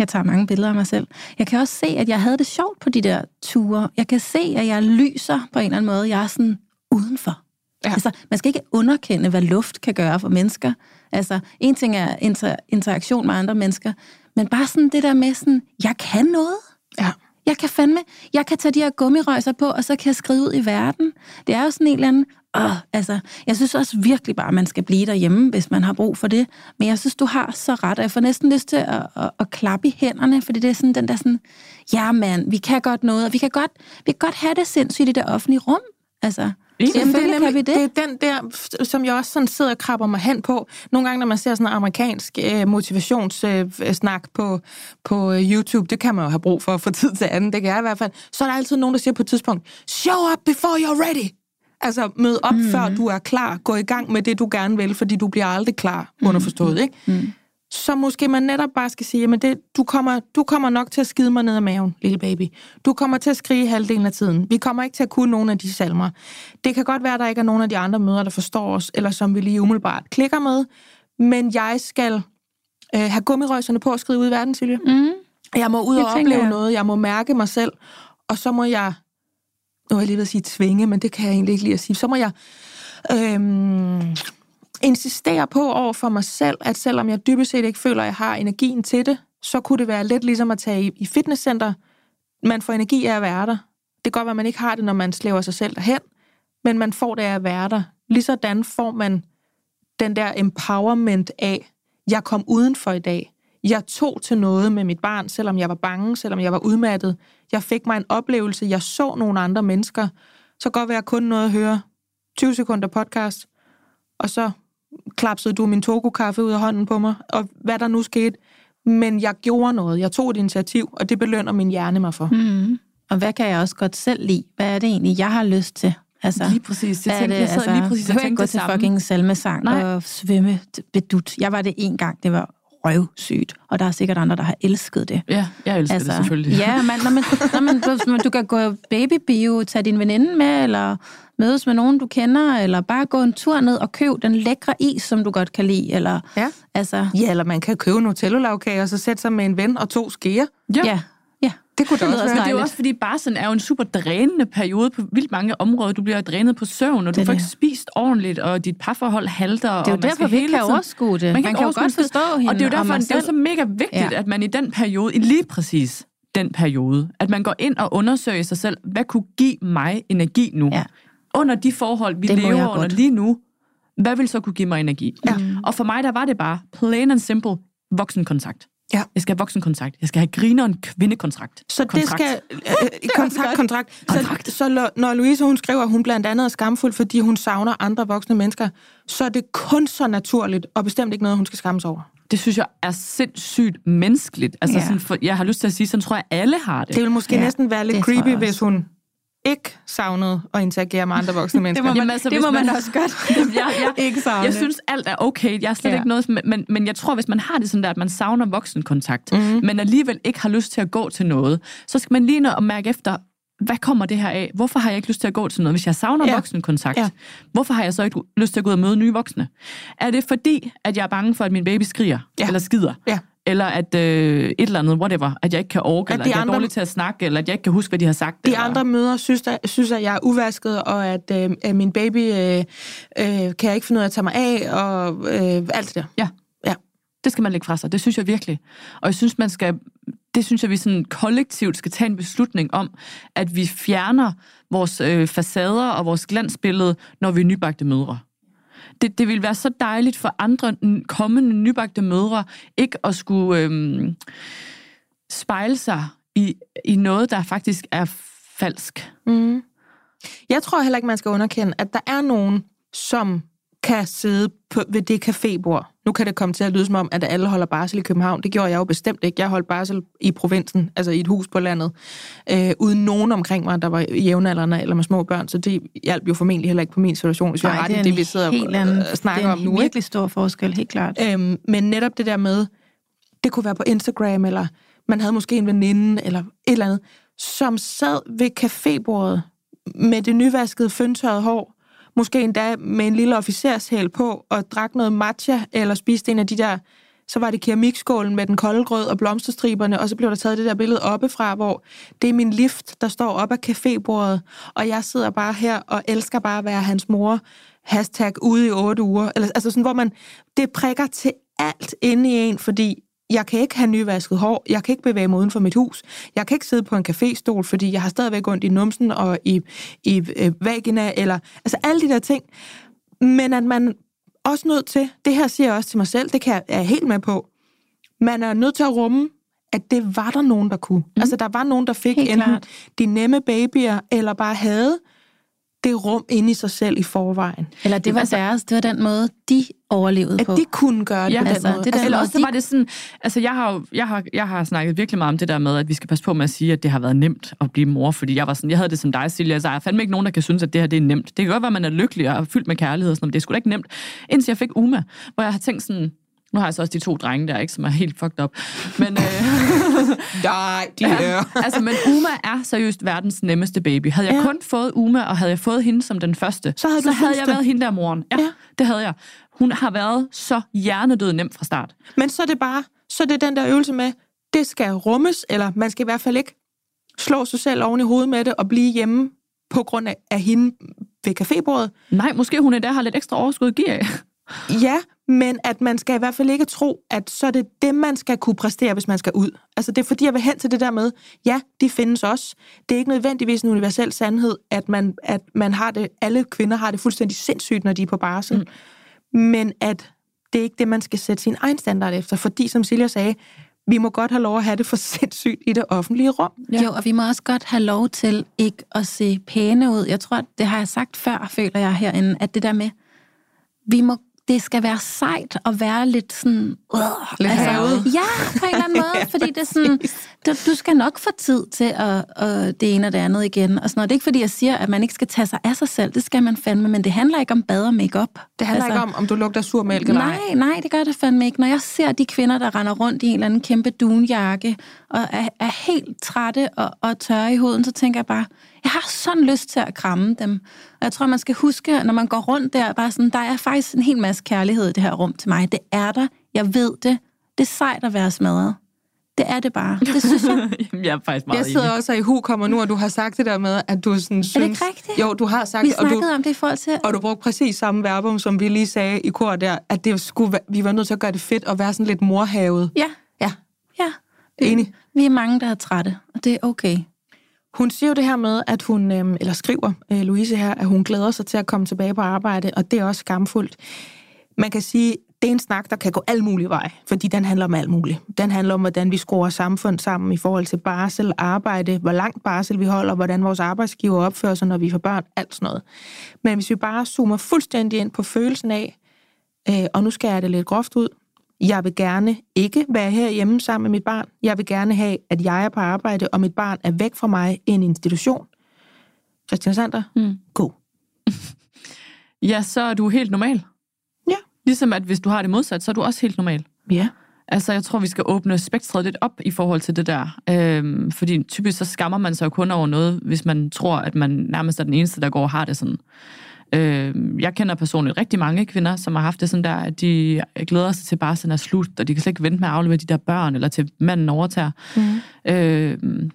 jeg tager mange billeder af mig selv, jeg kan også se, at jeg havde det sjovt på de der ture. Jeg kan se, at jeg lyser på en eller anden måde. Jeg er sådan udenfor. Ja. Altså, man skal ikke underkende, hvad luft kan gøre for mennesker. Altså, en ting er inter- interaktion med andre mennesker, men bare sådan det der med sådan, jeg kan noget.
Ja.
Jeg kan fandme, jeg kan tage de her gummirøjser på, og så kan jeg skride ud i verden. Det er jo sådan en eller anden, åh, altså, jeg synes også virkelig bare, at man skal blive derhjemme, hvis man har brug for det. Men jeg synes, du har så ret, og jeg får næsten lyst til at, at, at klappe i hænderne, fordi det er sådan den der sådan, ja mand, vi kan godt noget, og vi kan godt, vi kan godt have det sindssygt i det offentlige rum. Altså,
Jamen, det, er
kan vi
nemlig,
det.
det er den der, som jeg også sådan sidder og krabber mig hen på. Nogle gange, når man ser sådan en amerikansk øh, motivationssnak øh, på, på øh, YouTube, det kan man jo have brug for fra tid til anden, det kan jeg i hvert fald, så er der altid nogen, der siger på et tidspunkt, show up before you're ready. Altså, mød op, mm. før du er klar. Gå i gang med det, du gerne vil, fordi du bliver aldrig klar, underforstået, ikke? Mm. Så måske man netop bare skal sige, at du, kommer, du kommer nok til at skide mig ned af maven, lille baby. Du kommer til at skrige halvdelen af tiden. Vi kommer ikke til at kunne nogen af de salmer. Det kan godt være, at der ikke er nogen af de andre møder, der forstår os, eller som vi lige umiddelbart klikker med, men jeg skal øh, have gummirøjserne på at skride ud i verden, Silje.
Mm.
Jeg må ud og opleve
jeg.
noget, jeg må mærke mig selv, og så må jeg, nu er jeg lige ved at sige tvinge, men det kan jeg egentlig ikke lige at sige, så må jeg øhm, insistere på over for mig selv, at selvom jeg dybest set ikke føler, at jeg har energien til det, så kunne det være lidt ligesom at tage i, i fitnesscenter. Man får energi af at være der. Det kan godt være, at man ikke har det, når man slæver sig selv derhen, men man får det af at være der. Ligesådan får man den der empowerment af, jeg kom udenfor i dag. Jeg tog til noget med mit barn, selvom jeg var bange, selvom jeg var udmattet. Jeg fik mig en oplevelse. Jeg så nogle andre mennesker. Så godt være kun noget at høre 20 sekunder podcast, og så klapsede du min Togo-kaffe ud af hånden på mig, og hvad der nu skete. Men jeg gjorde noget. Jeg tog et initiativ, og det belønner min hjerne mig for.
Mm. Og hvad kan jeg også godt selv lide? Hvad er det egentlig, jeg har lyst til? Altså,
Lige præcis. Det tænkte, jeg sad lige præcis og
behøver ikke
tænkte
gå
det
til
samme.
fucking salmesang
Nej.
og svømme bedut. Jeg var det en gang, det var røvsygt. Og der er sikkert andre, der har elsket det.
Ja, jeg elsker altså, det selvfølgelig.
Ja, man, når man, når man, når man, du kan gå babybio, tage din veninde med, eller mødes med nogen, du kender, eller bare gå en tur ned og køb den lækre is, som du godt kan lide. Eller,
Ja.
altså,
Ja, eller man kan købe en Nutella-lavkage, og så sætte sig med en ven og to skeer.
Ja,
ja.
Det kunne da
Det
også være.
Men det er jo også fordi, barsel er jo en super drænende periode på vildt mange områder. Du bliver drænet på søvn, og du
Det
får ikke
det.
spist ordentligt, og dit parforhold halter.
Det er jo derfor, vi ikke kan overskue det. Man,
kan
man kan jo godt
det.
forstå hende
Og det er jo derfor, det er så mega vigtigt,
Ja.
at man i den periode, i lige præcis den periode, at man går ind og undersøger sig selv, hvad kunne give mig energi nu?
Ja.
Under de forhold, vi
Det
lever under
godt.
lige nu, hvad vil så kunne give mig energi?
Ja.
Og for mig, der var det bare plain and simple voksenkontakt.
Ja.
Jeg skal have voksenkontakt. Jeg skal have grineren kvindekontrakt.
Så det
Kontrakt.
skal... Øh, kontrakt, kontrakt. Så, så lo- når Louise hun skriver, at hun blandt andet er skamfuld, fordi hun savner andre voksne mennesker, så er det kun så naturligt, og bestemt ikke noget, hun skal skammes over.
Det synes jeg er sindssygt menneskeligt. Altså,
Ja.
sådan, for, jeg har lyst til at sige, sådan tror jeg, alle har det.
Det vil måske
Ja,
næsten være lidt creepy, hvis hun ikke savnede at interagere med andre voksne mennesker.
Det må man,
altså,
det må man,
man-
også godt.
jeg, jeg,
ikke savne.
jeg synes, alt er okay. Jeg er slet
Ja.
ikke noget, men, men, jeg tror, hvis man har det sådan der, at man savner voksenkontakt, mm-hmm. men alligevel ikke har lyst til at gå til noget, så skal man lige nå at mærke efter, hvad kommer det her af? Hvorfor har jeg ikke lyst til at gå til noget? Hvis jeg savner
Ja.
voksenkontakt,
ja.
hvorfor har jeg så ikke lyst til at gå ud og møde nye voksne? Er det fordi, at jeg er bange for, at min baby skriger?
Ja.
Eller skider?
Ja.
Eller at øh, et eller andet, whatever, at jeg ikke kan orke,
At
eller at jeg er
andre-
dårlig til at snakke, eller at jeg ikke kan huske, hvad de har sagt.
De
eller...
andre møder synes, der, synes, at jeg er uvasket, og at, øh, min baby øh, øh, kan jeg ikke finde ud af at tage mig af, og øh, alt det der.
Ja.
Ja.
Det skal man lægge fra sig. Det synes jeg virkelig. Og jeg synes, man skal, det synes jeg, vi sådan kollektivt skal tage en beslutning om, at vi fjerner vores øh, facader og vores glansbillede, når vi er nybagte mødre. Det, det vil være så dejligt for andre kommende nybagte mødre, ikke at skulle øhm, spejle sig i, i noget, der faktisk er falsk.
Mm. Jeg tror heller ikke, man skal underkende, at der er nogen, som kan sidde på, ved det cafébord. Nu kan det komme til at lyde som om, at alle holder barsel i København. Det gjorde jeg jo bestemt ikke. Jeg holdt barsel i provinsen, altså i et hus på landet, øh, uden nogen omkring mig, der var jævnaldrende eller med små børn, så det hjalp jo formentlig heller ikke på min situation, hvis jeg har ret i det, vi sidder
helt anden,
og snakker
det er
om
en
nu.
virkelig stor forskel, helt klart.
Øhm, men netop det der med, det kunne være på Instagram, eller man havde måske en veninde, eller et eller andet, som sad ved cafébordet med det nyvaskede, fyndtørrede hår, måske endda med en lille officershæl på, og drak noget matcha, eller spiste en af de der, så var det keramikskålen med den kolde grød og blomsterstriberne, og så blev der taget det der billede oppefra, hvor det er min lift, der står op af cafébordet, og jeg sidder bare her og elsker bare at være hans mor, hashtag ude i otte uger, eller, altså sådan, hvor man, det prikker til alt inde i en, fordi jeg kan ikke have nyvasket hår, jeg kan ikke bevæge mig uden for mit hus, jeg kan ikke sidde på en caféstol, fordi jeg har stadigvæk ondt i numsen og i, i øh, vagina, eller altså alle de der ting. Men at man også nødt til, det her siger jeg også til mig selv, det kan jeg, er jeg helt med på, man er nødt til at rumme, at det var der nogen, der kunne. Mm. Altså der var nogen, der fik
Helt
enten
klart.
de nemme babyer, eller bare havde det rum inde i sig selv i forvejen.
Eller det var
Altså-
deres, det var den måde, de overlevede
At
på.
de kunne gøre det
Ja,
på den
altså,
måde.
det der-
Eller
måde,
også så
de-
var det sådan, altså jeg har, jeg, har, jeg har snakket virkelig meget om det der med, at vi skal passe på med at sige, at det har været nemt at blive mor, fordi jeg var sådan, jeg havde det som dig, Silja, altså, jeg er fandme ikke nogen, der kan synes, at det her det er nemt. Det kan godt være, at man er lykkelig og fyldt med kærlighed, og sådan, noget, men det er sgu da ikke nemt. Indtil jeg fik Uma, hvor jeg har tænkt sådan, nu har jeg så også de to drenge der, ikke, som er helt fucked up. Men, øh,
Nej, de
ja, altså, men Uma er seriøst verdens nemmeste baby. Havde jeg
Ja.
kun fået Uma, og havde jeg fået hende som den første,
Så havde
så havde jeg
det.
været hende der moren. Ja,
Ja.
det havde jeg. Hun har været så hjernedød nem fra start.
Men så er det bare, så er det den der øvelse med, det skal rummes, eller man skal i hvert fald ikke slå sig selv oven i hovedet med det og blive hjemme på grund af, af hende ved cafébordet.
Nej, måske hun endda har lidt ekstra overskud af.
Ja, men at man skal i hvert fald ikke tro, at så er det det, man skal kunne præstere, hvis man skal ud. Altså det er fordi, jeg vil hen til det der med, ja, de findes også. Det er ikke nødvendigvis en universel sandhed, at man, at man har det, alle kvinder har det fuldstændig sindssygt, når de er på barsel. Mm. Men at det er ikke det, man skal sætte sin egen standard efter. Fordi, som Silja sagde, vi må godt have lov at have det for sindssygt i det offentlige rum.
Ja. Jo, og vi må også godt have lov til ikke at se pæne ud. Jeg tror, det har jeg sagt før, føler jeg herinde, at det der med, vi må det skal være sejt at være lidt sådan... Uh,
Lidt havet.
Ja, på en eller anden måde, fordi det er sådan, du, du skal nok få tid til at, at det ene og det andet igen. Og sådan noget. Det er ikke fordi, jeg siger, at man ikke skal tage sig af sig selv. Det skal man fandme, men det handler ikke om bad og makeup.
Det handler altså, ikke om, om du lugter sur mælk eller ej.
Nej, nej, det gør det fandme ikke. Når jeg ser de kvinder, der render rundt i en eller anden kæmpe dunjakke, og er, er helt trætte og, og tørre i huden, så tænker jeg bare, jeg har sådan lyst til at kramme dem. Og jeg tror, man skal huske, når man går rundt der, bare sådan, der er faktisk en hel masse kærlighed i det her rum til mig. Det er der. Jeg ved det. Det er sejt at være smadret. Det er det bare. Det synes jeg.
Jamen, jeg er faktisk meget
Jeg sidder
enig.
også i hu kommer nu, og du har sagt det der med, at du sådan synes...
ikke rigtigt?
Jo, du har sagt
Vi
det, og du,
snakkede om det i forhold til...
og du brugte præcis samme verbum, som vi lige sagde i kor der, at det skulle, vi var nødt til at gøre det fedt og være sådan lidt morhavet.
Ja,
Ja,
ja.
enig.
Vi er mange, der er trætte, og det er okay.
Hun siger jo det her med, at hun, øh, eller skriver øh, Louise her, at hun glæder sig til at komme tilbage på arbejde, og det er også skamfuldt. Man kan sige, det er en snak, der kan gå alle mulige veje, fordi den handler om alt muligt. Den handler om, hvordan vi skruer samfund sammen i forhold til barsel, arbejde, hvor langt barsel vi holder, hvordan vores arbejdsgiver opfører sig, når vi får børn, alt sådan noget. Men hvis vi bare zoomer fuldstændig ind på følelsen af, øh, og nu skal jeg det lidt groft ud, jeg vil gerne ikke være herhjemme sammen med mit barn. Jeg vil gerne have, at jeg er på arbejde, og mit barn er væk fra mig i en institution. Christian Sander,
Mm.
god.
Ja, så er du helt normal.
Ja.
Ligesom at hvis du har det modsat, så er du også helt normal.
Ja.
Altså, jeg tror, vi skal åbne spektret lidt op i forhold til det der. Øhm, fordi typisk så skammer man sig jo kun over noget, hvis man tror, at man nærmest er den eneste, der går og har det sådan. Øhm, jeg kender personligt rigtig mange kvinder, som har haft det sådan der, at de glæder sig til bare sådan er slut, og de kan slet ikke vente med at aflevere de der børn, eller til manden overtager.
Mm.
Øhm,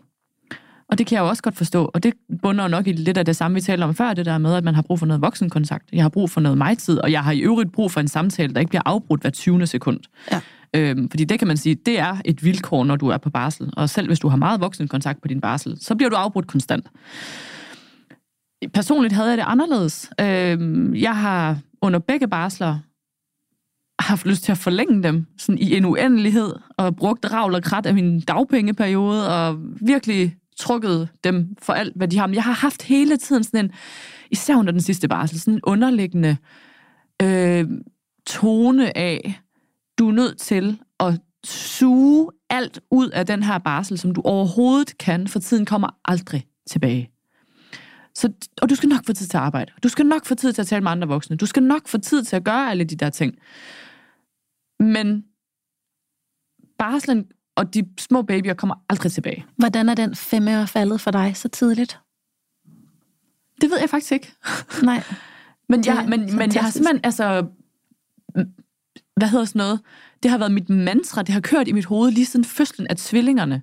og det kan jeg jo også godt forstå, og det bunder jo nok i lidt af det samme, vi talte om før, det der med, at man har brug for noget voksenkontakt. Jeg har brug for noget mig-tid, og jeg har i øvrigt brug for en samtale, der ikke bliver afbrudt hver 20. sekund.
Ja.
Øhm, fordi det kan man sige, det er et vilkår, når du er på barsel. Og selv hvis du har meget voksenkontakt på din barsel, så bliver du afbrudt konstant. Personligt havde jeg det anderledes. Øh, jeg har under begge barsler haft lyst til at forlænge dem sådan i en uendelighed, og brugt ravl og krat af min dagpengeperiode, og virkelig trukket dem for alt, hvad de har. Men jeg har haft hele tiden sådan en, især under den sidste barsel, sådan en underliggende øh, tone af, du er nødt til at suge alt ud af den her barsel, som du overhovedet kan, for tiden kommer aldrig tilbage. Så, og du skal nok få tid til at arbejde. Du skal nok få tid til at tale med andre voksne. Du skal nok få tid til at gøre alle de der ting. Men barslen og de små babyer kommer aldrig tilbage.
Hvordan er den femme faldet for dig så tidligt?
Det ved jeg faktisk ikke.
Nej.
Men jeg, men, men jeg har simpelthen, altså, hvad hedder sådan noget? Det har været mit mantra, det har kørt i mit hoved lige siden fødslen af tvillingerne.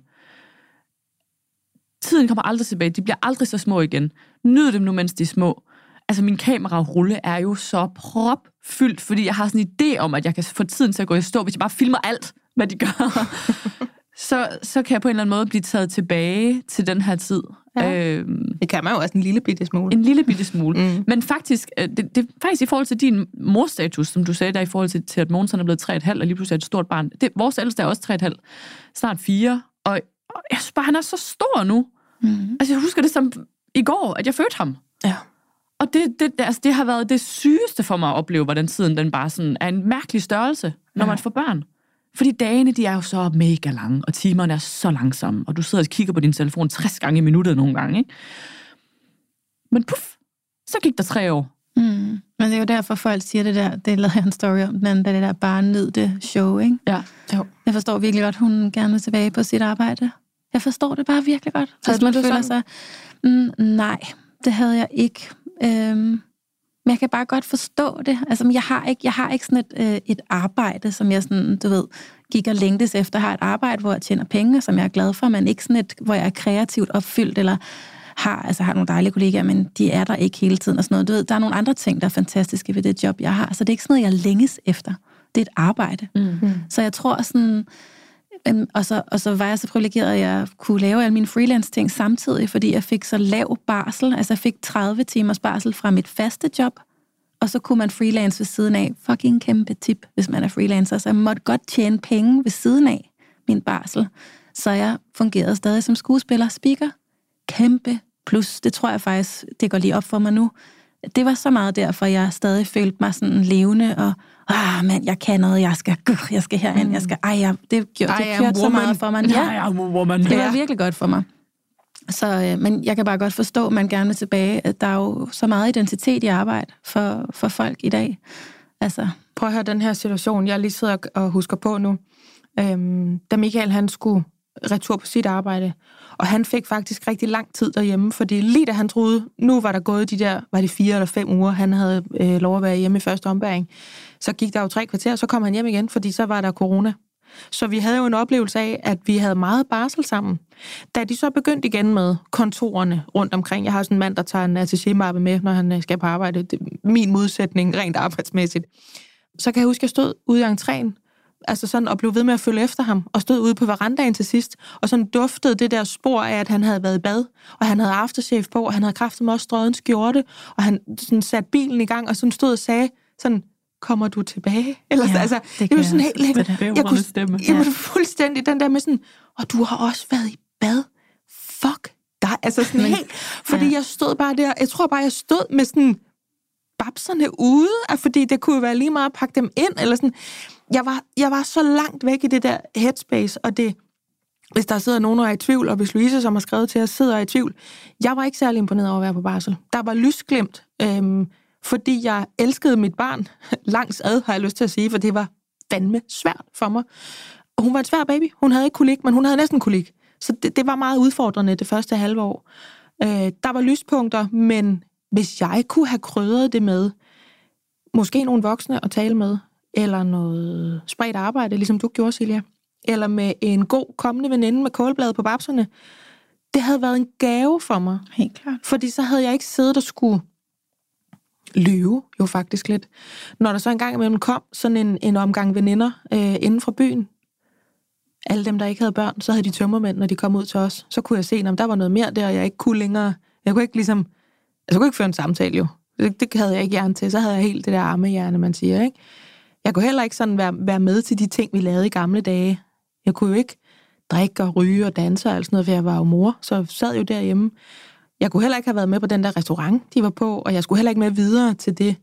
Tiden kommer aldrig tilbage, de bliver aldrig så små igen. Nyd dem nu, mens de er små. Altså, min kamerarulle er jo så propfyldt, fordi jeg har sådan en idé om, at jeg kan få tiden til at gå i stå, hvis jeg bare filmer alt, hvad de gør. så, så kan jeg på en eller anden måde blive taget tilbage til den her tid.
Ja.
Øhm,
Det kan man jo også en lille bitte smule.
en lille bitte smule.
Mm.
Men faktisk, øh, det, det, faktisk i forhold til din morstatus, som du sagde der, i forhold til, til at Mogens han er blevet 3,5, og lige pludselig er et stort barn. Det, vores ældste er også 3,5, snart 4, og, og jeg synes bare, han er så stor nu.
Mm.
Altså, jeg husker det som i går, at jeg fødte ham.
Ja.
Og det, det, altså, det har været det sygeste for mig at opleve, hvordan tiden den bare sådan er en mærkelig størrelse, når
Ja.
man får børn. Fordi dagene, de er jo så mega lange, og timerne er så langsomme, og du sidder og kigger på din telefon 60 gange i minuttet nogle gange, ikke? Men puff, så gik der tre år.
Mm. Men det er jo derfor, folk siger det der, det lavede jeg en story om den anden, det der bare nyd det show, ikke?
Ja.
Jo.
Jeg forstår virkelig godt, hun gerne vil tilbage på sit arbejde. Jeg forstår det bare virkelig godt. Hvis
du
man føler
sådan?
sig... Mm, nej, det havde jeg ikke. Øhm, men jeg kan bare godt forstå det. Altså, jeg har ikke, jeg har ikke sådan et, øh, et arbejde, som jeg sådan, du ved, gik og længtes efter. Jeg har et arbejde, hvor jeg tjener penge, som jeg er glad for, men ikke sådan et, hvor jeg er kreativt opfyldt, eller har, altså har nogle dejlige kollegaer, men de er der ikke hele tiden og sådan noget. Du ved, der er nogle andre ting, der er fantastiske ved det job, jeg har. Så det er ikke sådan noget, jeg længes efter. Det er et arbejde.
Mm.
Så jeg tror sådan øhm, Og så, og så var jeg så privilegeret, at jeg kunne lave alle mine freelance-ting samtidig, fordi jeg fik så lav barsel. Altså jeg fik 30 timers barsel fra mit faste job, og så kunne man freelance ved siden af. Fucking kæmpe tip, hvis man er freelancer. Så jeg måtte godt tjene penge ved siden af min barsel. Så jeg fungerede stadig som skuespiller, speaker. Kæmpe plus. Det tror jeg faktisk, det går lige op for mig nu. Det var så meget derfor, jeg stadig følte mig sådan levende, og ah, mand, jeg kan noget, jeg skal, jeg skal herind, jeg skal, ej, jeg, det, gjorde, det kørte så meget for mig. Ja,
woman.
det var virkelig godt for mig. Så, øh, men jeg kan bare godt forstå, at man gerne vil tilbage. At der er jo så meget identitet i arbejde for, for folk i dag. Altså,
Prøv at høre den her situation, jeg lige sidder og husker på nu. Øhm, da Michael han skulle retur på sit arbejde, og han fik faktisk rigtig lang tid derhjemme, fordi lige da han troede, nu var der gået de der, var det fire eller fem uger, han havde øh, lov at være hjemme i første ombæring, så gik der jo tre kvarter, så kom han hjem igen, fordi så var der corona. Så vi havde jo en oplevelse af, at vi havde meget barsel sammen. Da de så begyndte igen med kontorerne rundt omkring, jeg har sådan en mand, der tager en attaché-mappe med, når han øh, skal på arbejde, det er min modsætning rent arbejdsmæssigt, så kan jeg huske, at jeg stod ude i entréen, altså sådan, og blev ved med at følge efter ham, og stod ude på verandaen til sidst, og sådan duftede det der spor af, at han havde været i bad, og han havde aftershave på, og han havde kraftet med også strøget en skjorte, og han sådan satte bilen i gang, og sådan stod og sagde, sådan, kommer du tilbage? Eller,
Ja,
ja, altså,
det
det, var
jeg
sådan helt...
det.
Jeg kunne,
stemme.
jeg var fuldstændig den der med sådan, og du har også været i bad. Fuck dig. Altså sådan
Men-
helt... Fordi
ja.
jeg stod bare der, jeg tror bare, jeg stod med sådan babserne ude, og fordi det kunne være lige meget at pakke dem ind, eller sådan. Jeg var, jeg var så langt væk i det der headspace, og det, hvis der sidder nogen, der er i tvivl, og hvis Louise, som har skrevet til os, sidder er i tvivl, jeg var ikke særlig imponeret over at være på barsel. Der var lysglimt, øhm, fordi jeg elskede mit barn langs ad, har jeg lyst til at sige, for det var fandme svært for mig. Og hun var en svær baby. Hun havde ikke kolik, men hun havde næsten kolik. Så det, det var meget udfordrende det første halve år. Øh, der var lyspunkter, men hvis jeg kunne have krydret det med måske nogle voksne at tale med, eller noget spredt arbejde, ligesom du gjorde, Silja, eller med en god kommende veninde med kålblad på babserne, det havde været en gave for mig.
helt klart.
Fordi så havde jeg ikke siddet og skulle lyve, jo faktisk lidt. Når der så engang imellem kom sådan en, en omgang veninder øh, inden fra byen, alle dem, der ikke havde børn, så havde de tømmermænd, når de kom ud til os. Så kunne jeg se, om der var noget mere der, jeg ikke kunne længere. Jeg kunne ikke ligesom... Altså, jeg kunne ikke føre en samtale, jo. Det, det havde jeg ikke hjerne til. Så havde jeg helt det der armehjerne, man siger, ikke? Jeg kunne heller ikke sådan være, være med til de ting, vi lavede i gamle dage. Jeg kunne jo ikke drikke og ryge og danse og alt sådan noget, for jeg var jo mor, så jeg sad jo derhjemme. Jeg kunne heller ikke have været med på den der restaurant, de var på, og jeg skulle heller ikke med videre til det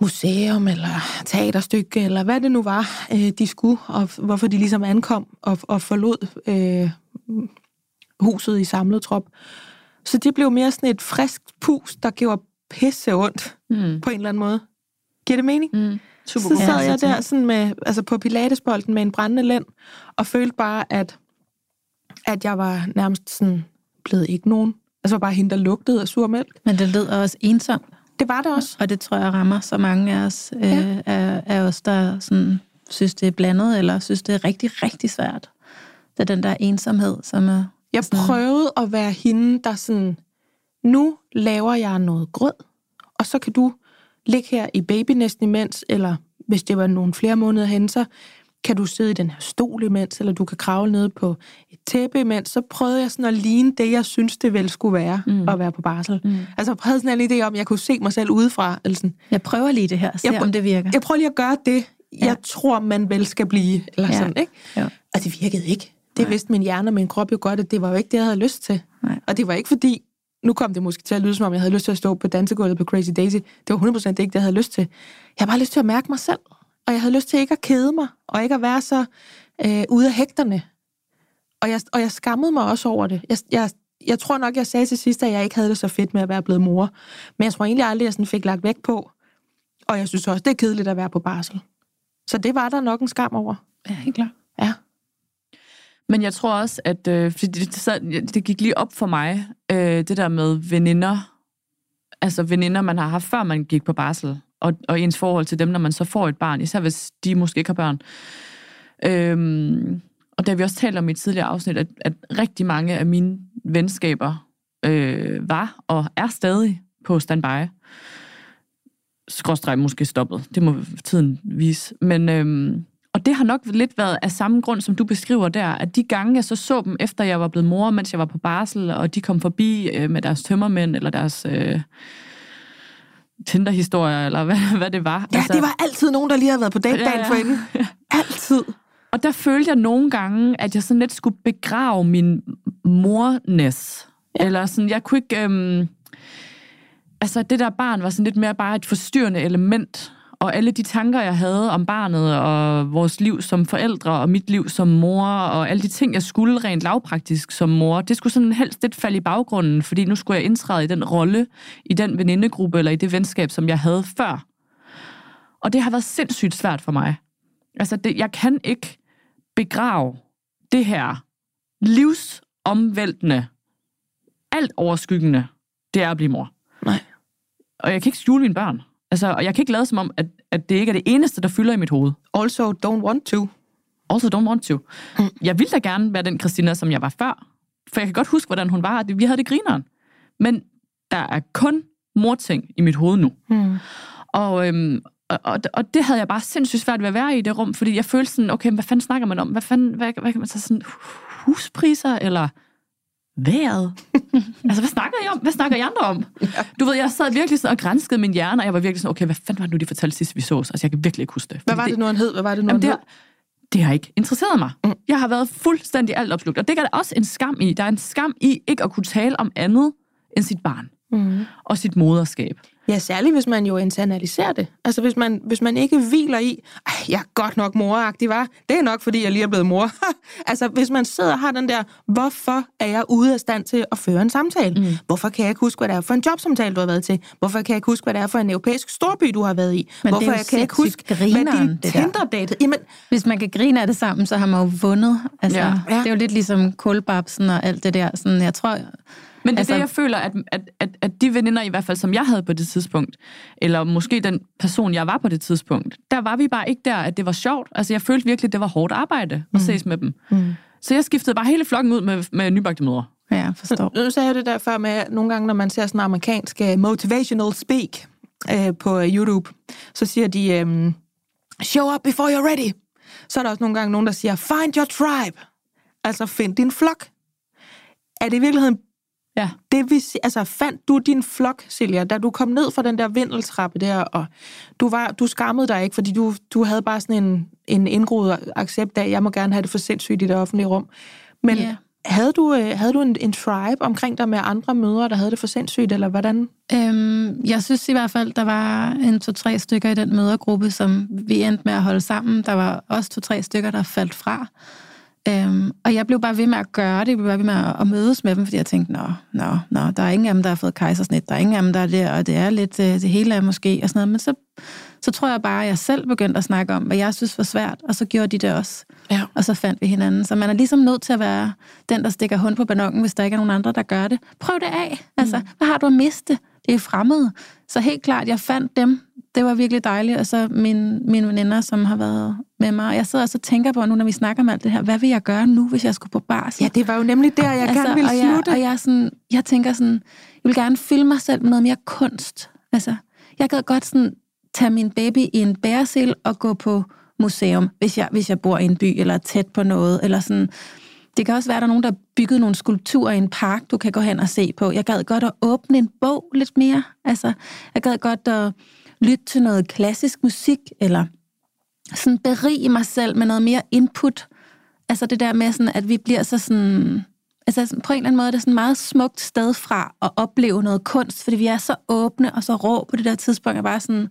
museum eller teaterstykke, eller hvad det nu var, øh, de skulle, og hvorfor de ligesom ankom og, og forlod øh, huset i samlet trop. Så det blev mere sådan et frisk pus, der gjorde pisse ondt
Mm.
på en eller anden måde. Giver det mening?
Mm. Super
Så sad jeg der sådan med, altså på pilatesbolden med en brændende lænd, og følte bare, at, at jeg var nærmest sådan blevet ikke nogen. Altså bare hende, der lugtede af sur mælk.
Men det lød også ensomt,
Det var det også.
og det tror jeg rammer så mange af os, øh,
Ja.
af, af os der sådan, synes, det er blandet, eller synes, det er rigtig, rigtig svært. Det er den der ensomhed, som er...
Jeg prøvede at være hende, der sådan, nu laver jeg noget grød, og så kan du ligge her i babynæsten imens, eller hvis det var nogle flere måneder hen, så kan du sidde i den her stol imens, eller du kan kravle ned på et tæppe imens. Så prøvede jeg sådan at ligne det, jeg synes, det vel skulle være mm. at være på barsel. Mm. Altså jeg havde sådan en idé om, at jeg kunne se mig selv udefra. Eller sådan.
Jeg prøver lige det her, se
Jeg
om det virker.
Jeg prøver lige at gøre det, jeg
Ja.
tror, man vel skal blive. Eller
Ja.
sådan, ikke?
Jo.
Og det virkede ikke. Det vidste min hjerne og min krop jo godt, at det var jo ikke det, jeg havde lyst til.
Nej.
Og det var ikke fordi, nu kom det måske til at lyde, som om jeg havde lyst til at stå på dansegulvet på Crazy Daisy. Det var 100% ikke det, jeg havde lyst til. Jeg havde bare lyst til at mærke mig selv. Og jeg havde lyst til ikke at kede mig, og ikke at være så øh, ude af hægterne. Og jeg, og jeg skammede mig også over det. Jeg, jeg, jeg tror nok, jeg sagde til sidst, at jeg ikke havde det så fedt med at være blevet mor. Men jeg tror egentlig aldrig, jeg sådan fik lagt væk på. Og jeg synes også, det er kedeligt at være på barsel. Så det var der nok en skam over.
Ja, helt klart.
Ja.
Men jeg tror også, at øh, fordi det, det gik lige op for mig, øh, det der med veninder, altså veninder, man har haft, før man gik på barsel, og, og ens forhold til dem, når man så får et barn, især hvis de måske ikke har børn. Øhm, og det har vi også talt om i et tidligere afsnit, at, at rigtig mange af mine venskaber øh, var og er stadig på standby. Skråstreg måske stoppet. Det må tiden vise. Men, øhm, og det har nok lidt været af samme grund, som du beskriver der, at de gange, jeg så så dem, efter jeg var blevet mor, mens jeg var på barsel, og de kom forbi øh, med deres tømmermænd, eller deres øh, Tinder-historier, eller hvad, hvad det var.
Ja, altså, det var altid nogen, der lige havde været på date
Ja,
dagen
ja.
for inden. Altid.
Og der følte jeg nogle gange, at jeg sådan lidt skulle begrave min morness. Ja. Eller sådan, jeg kunne ikke... Øhm, altså, det der barn var sådan lidt mere bare et forstyrrende element. Og alle de tanker, jeg havde om barnet, og vores liv som forældre, og mit liv som mor, og alle de ting, jeg skulle rent lavpraktisk som mor, det skulle sådan helst lidt falde i baggrunden, fordi nu skulle jeg indtræde i den rolle, i den venindegruppe, eller i det venskab, som jeg havde før. Og det har været sindssygt svært for mig. Altså, det, jeg kan ikke begrave det her livsomvæltende, alt overskyggende, det er at blive mor.
Nej.
Og jeg kan ikke skjule mine børn. Altså, og jeg kan ikke lade som om, at, at det ikke er det eneste, der fylder i mit hoved.
Also don't want to.
Also don't want to. Jeg ville da gerne være den Christina, som jeg var før. For jeg kan godt huske, hvordan hun var. Vi havde det grineren. Men der er kun morting i mit hoved nu.
Hmm.
Og, øhm, og, og, og det havde jeg bare sindssygt svært ved at være i det rum, fordi jeg følte sådan, okay, hvad fanden snakker man om? Hvad, fanden, hvad, hvad kan man så sådan, huspriser eller vejret? altså, hvad snakker I om? Hvad snakker I andre om? Du ved, jeg sad virkelig sådan og grænskede min hjerne, og jeg var virkelig sådan, okay, hvad fanden var det nu, de fortalte sidst, vi sås? Altså, jeg kan virkelig ikke huske det.
Hvad var det nu, han hed? Hvad var det nu, han
det,
hed?
har, det har ikke interesseret mig.
Mm.
Jeg har været fuldstændig alt opslugt, og det er der også en skam i. Der er en skam i ikke at kunne tale om andet end sit barn
Mm.
og sit moderskab.
Ja, særligt hvis man jo internaliserer det. Altså hvis man, hvis man ikke hviler i, jeg er godt nok moragtig, var. Det er nok, fordi jeg lige er blevet mor. altså hvis man sidder og har den der, hvorfor er jeg ude af stand til at føre en samtale? Mm. Hvorfor kan jeg ikke huske, hvad det er for en jobsamtale, du har været til? Hvorfor kan jeg ikke huske, hvad det er for en europæisk storby, du har været i?
Men
Hvorfor jeg kan jeg ikke huske,
sindssygt
hvad
grineren,
din
det der.
Tinder-date... Jamen,
Hvis man kan grine af det sammen, så har man jo vundet. Altså,
ja.
Det er jo lidt ligesom kulbabsen og alt det der. Sådan, jeg tror,
Men det er
Altså-
det, jeg føler, at, at, at, at de veninder, i hvert fald som jeg havde på det tidspunkt, eller måske den person, jeg var på det tidspunkt, der var vi bare ikke der, at det var sjovt. Altså, jeg følte virkelig, at det var hårdt arbejde at ses med dem.
Mm.
Så jeg skiftede bare hele flokken ud med, med nybagte mødre.
ja, jeg forstår.
Nu sagde jeg det der før med, at nogle gange, når man ser sådan amerikansk øh, motivational speak øh, på øh, YouTube, så siger de, øh, show up before you're ready. Så er der også nogle gange nogen, der siger, find your tribe. Altså, find din flok. Er det i virkeligheden
Ja.
det, vi, si- altså, fandt du din flok, Silja, da du kom ned fra den der vindeltrappe der, og du, var, du skammede dig ikke, fordi du, du havde bare sådan en, en indgroet accept af, jeg må gerne have det for sindssygt i det offentlige rum. Men
Ja.
havde du, øh, havde du en, en tribe omkring dig med andre mødre, der havde det for sindssygt, eller hvordan?
Øhm, jeg synes i hvert fald, der var en to-tre stykker i den mødergruppe, som vi endte med at holde sammen. Der var også to-tre stykker, der faldt fra. Øhm, og jeg blev bare ved med at gøre det, jeg blev bare ved med at, at mødes med dem, fordi jeg tænkte, nå, nå, nå, der er ingen af dem, der har fået kejsersnit, der er ingen af dem, der er der, og det er lidt øh, det hele af måske, og sådan noget. Men så, så tror jeg bare, at jeg selv begyndte at snakke om, hvad jeg synes var svært, og så gjorde de det også.
Ja.
Og så fandt vi hinanden. Så man er ligesom nødt til at være den, der stikker hund på ballongen, hvis der ikke er nogen andre, der gør det. Prøv det af. Altså, mm. hvad har du at miste? Det er fremmede. Så helt klart, jeg fandt dem. Det var virkelig dejligt. Og så mine, mine veninder, som har været med mig. Og jeg sidder også og tænker på nu, når vi snakker om alt det her. Hvad vil jeg gøre nu, hvis jeg skulle på barsel?
Ja, det var jo nemlig der, jeg altså, gerne ville
og jeg,
slutte.
og jeg, sådan, jeg tænker sådan, jeg vil gerne fylde mig selv med noget mere kunst. Altså, jeg gad godt sådan tage min baby i en bæresel og gå på museum, hvis jeg, hvis jeg bor i en by eller er tæt på noget. Eller sådan. Det kan også være, at der er nogen, der har bygget nogle skulpturer i en park, du kan gå hen og se på. Jeg gad godt at åbne en bog lidt mere. Altså, jeg gad godt at lytte til noget klassisk musik, eller sådan berige mig selv med noget mere input. Altså det der med, sådan, at vi bliver så sådan... Altså på en eller anden måde er det sådan et meget smukt sted fra at opleve noget kunst, fordi vi er så åbne og så rå på det der tidspunkt, at bare sådan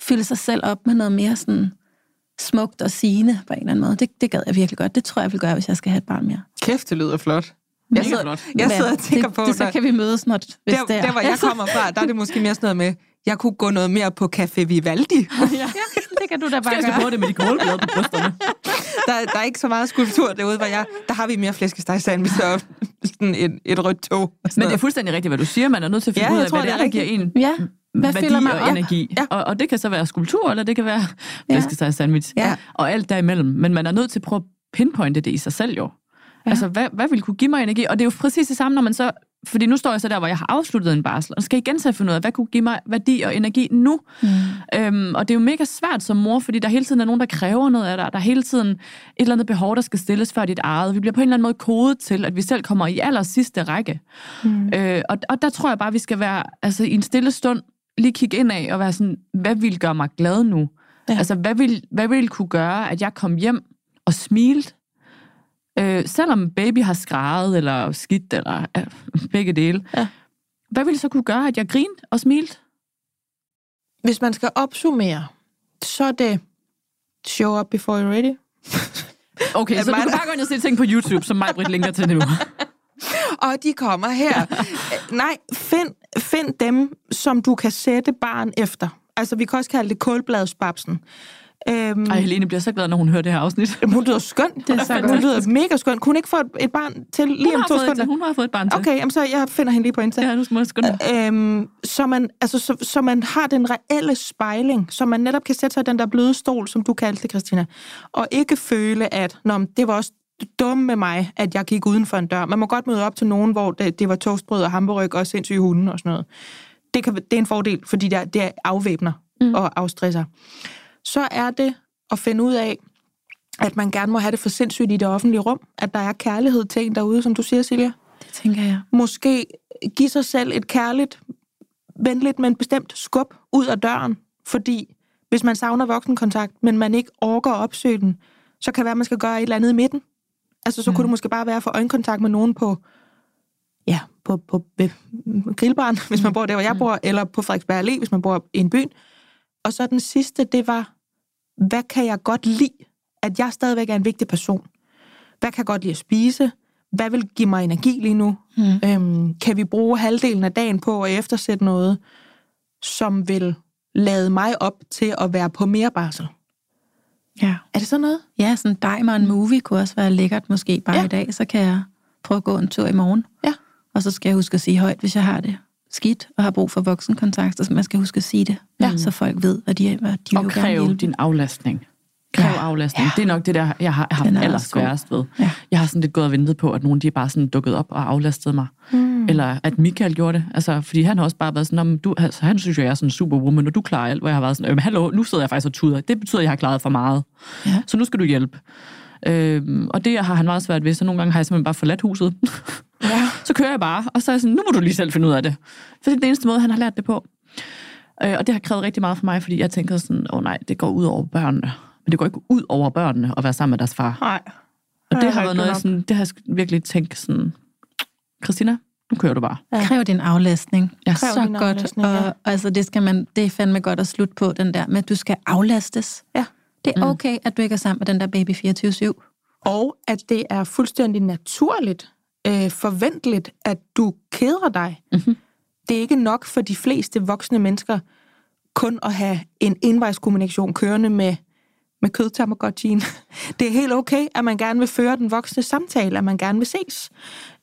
fylde sig selv op med noget mere sådan smukt og sigende på en eller anden måde. Det, det gad jeg virkelig godt. Det tror jeg, jeg vil gøre, hvis jeg skal have et barn mere.
Kæft, det lyder flot. Jeg sidder,
flot.
jeg sidder og tænker
det,
på,
det, så
når-
kan vi mødes, når, hvis
der,
det er.
der, hvor jeg kommer fra, der er det måske mere sådan noget med, jeg kunne gå noget mere på Café Vivaldi.
ja, det kan du da bare
Jeg skal
gøre.
prøve det med de kålblade på brysterne.
Der, der er ikke så meget skulptur derude, hvor jeg, der har vi mere flæskesteg sandwich og sådan et, et rødt tog.
Men det er fuldstændig rigtigt, hvad du siger. Man er nødt til at finde
Ja,
ud af,
tror,
hvad det er,
er
der giver en
Ja, hvad
værdi
mig
og
op?
energi.
Ja.
Og, og det kan så være skulptur, eller det kan være
Ja.
flæskesteg sandwich.
Ja.
Og alt derimellem. Men man er nødt til at prøve at pinpointe det i sig selv jo. Ja. Altså, hvad, hvad vil kunne give mig energi? Og det er jo præcis det samme, når man så... Fordi nu står jeg så der, hvor jeg har afsluttet en barsel, og skal igen at finde ud af, hvad kunne give mig værdi og energi nu?
Mm.
Øhm, og det er jo mega svært som mor, fordi der hele tiden er nogen, der kræver noget af dig. Der er hele tiden et eller andet behov, der skal stilles før dit eget. Vi bliver på en eller anden måde kodet til, at vi selv kommer i aller sidste række. Mm. Øh, og, og der tror jeg bare, vi skal være altså, i en stille stund lige kigge ind af og være sådan, hvad vil gøre mig glad nu?
Ja.
Altså, hvad vil, hvad vil kunne gøre, at jeg kom hjem og smilte? Øh, selvom baby har skrejet eller skidt, eller øh, begge dele.
Ja.
Hvad ville så kunne gøre, at jeg grinte og smilte?
Hvis man skal opsummere, så er det show up before you're ready.
Okay, så du kan bare gå ind og se ting på YouTube, som mig Britt linker til nu.
Og de kommer her. Nej, find, find dem, som du kan sætte barn efter. Altså, vi kan også kalde det kålbladsbabsen. Øhm,
Ej, Helene bliver så glad, når hun hører det her afsnit.
Hun lyder skøn.
Det er så
Hun
godt.
lyder mega skøn. Kunne hun ikke få et, et barn til lige
Hun
om
har,
to
fået
sekunder?
et, hun har fået et barn til.
Okay, jamen så jeg finder hende lige på Insta.
Ja, nu jeg skynde dig.
Øhm, så, man, altså, så, så man har den reelle spejling, så man netop kan sætte sig i den der bløde stol, som du kaldte det, Christina, og ikke føle, at Nå, det var også dumt med mig, at jeg gik uden for en dør. Man må godt møde op til nogen, hvor det, det var toastbrød og hamburg og sindssyge hunde og sådan noget. Det, kan, det er en fordel, fordi det, er, det er afvæbner mm. og afstresser. Så er det at finde ud af, at man gerne må have det for sindssygt i det offentlige rum, at der er kærlighed til en derude, som du siger, Silja
Det tænker jeg.
måske give sig selv et kærligt, venligt, men bestemt skub ud af døren. Fordi hvis man savner voksenkontakt, men man ikke orker at opsøge den, så kan det være, at man skal gøre et eller andet i midten. Altså, så mm. kunne det måske bare være for øjenkontakt med nogen på, ja, på, på ved grillbaren, hvis man bor der, hvor jeg bor, eller på Frederiksberg Allé, hvis man bor i en by. Og så den sidste, det var, hvad kan jeg godt lide, at jeg stadigvæk er en vigtig person? Hvad kan jeg godt lide at spise? Hvad vil give mig energi lige nu?
Mm.
Øhm, kan vi bruge halvdelen af dagen på at eftersætte noget, som vil lade mig op til at være på mere barsel?
Ja.
Er det sådan noget?
Ja, sådan dig med en movie kunne også være lækkert måske bare
Ja.
i dag. Så kan jeg prøve at gå en tur i morgen.
Ja.
Og så skal jeg huske at sige højt, hvis jeg har det skidt og har brug for voksenkontakt. Så man skal huske at sige det,
Ja.
så folk ved, at de, hvad de vil
Og
gerne
kræve
hjælpe.
din aflastning. Kræv
Ja.
aflastning.
Ja.
Det er nok det der, jeg har haft
er
allersværest ved.
Ja.
Jeg har sådan lidt gået og ventet på, at nogen de er bare sådan dukket op og aflastet mig. Mm. Eller at Michael gjorde det. Altså, fordi han har også bare været sådan, du, altså, han synes jo, jeg er sådan en superwoman, og du klarer alt, hvor jeg har været sådan, øhm, hallo, nu sidder jeg faktisk og tuder. Det betyder, at jeg har klaret for meget.
Ja.
Så nu skal du hjælpe. Øhm, og det har han meget svært ved, så nogle gange har jeg simpelthen bare forladt huset. Så kører jeg bare, og så er jeg sådan, nu må du lige selv finde ud af det. For det er den eneste måde, han har lært det på. Øh, og det har krævet rigtig meget for mig, fordi jeg tænker sådan, åh oh, nej, det går ud over børnene. Men det går ikke ud over børnene at være sammen med deres far.
Nej.
Og det har været noget, jeg sådan, det har jeg virkelig tænkt sådan, Christina, nu kører du bare.
Ja. Kræv din aflastning.
Ja.
Så
Kræv din
godt.
aflastning, ja.
og, altså, det, skal man, det er fandme godt at slutte på, den der med, at du skal aflastes.
Ja.
Det er okay, at du ikke er sammen med den der baby 24-7.
Og at det er fuldstændig naturligt, øh, forventeligt, at du keder dig.
Mhm.
Det er ikke nok for de fleste voksne mennesker kun at have en indvejskommunikation kørende med, med kødtamagotchien. Det er helt okay, at man gerne vil føre den voksne samtale, at man gerne vil ses.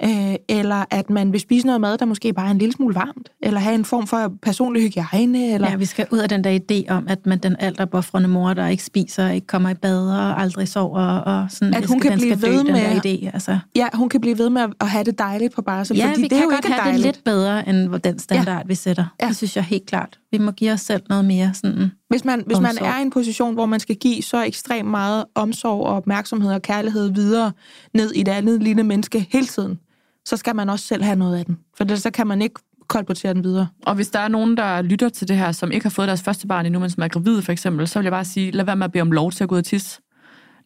Øh, eller at man vil spise noget mad, der måske bare er en lille smule varmt. Eller have en form for personlig hygiejne. Eller...
Ja, vi skal ud af den der idé om, at man den alderbofrende mor, der ikke spiser, ikke kommer i bad og aldrig sover, og sådan,
At hun
skal,
kan blive
dø,
ved
den
med-
idé. Altså.
Ja, hun kan blive ved med at- have det dejligt på barsel,
Ja,
fordi
vi
det er
kan
jo
godt
ikke
have
dejligt.
det lidt bedre, end den standard, ja. vi sætter.
Ja.
Det synes jeg helt klart. Vi må give os selv noget mere sådan...
Hvis man, hvis man er i en position, hvor man skal give så ekstremt meget omsorg og opmærksomhed og kærlighed videre ned i det andet lille menneske hele tiden, så skal man også selv have noget af den. For ellers så kan man ikke kolportere den videre.
Og hvis der er nogen, der lytter til det her, som ikke har fået deres første barn endnu, men som er gravide for eksempel, så vil jeg bare sige, lad være med at bede om lov til at gå ud og tisse.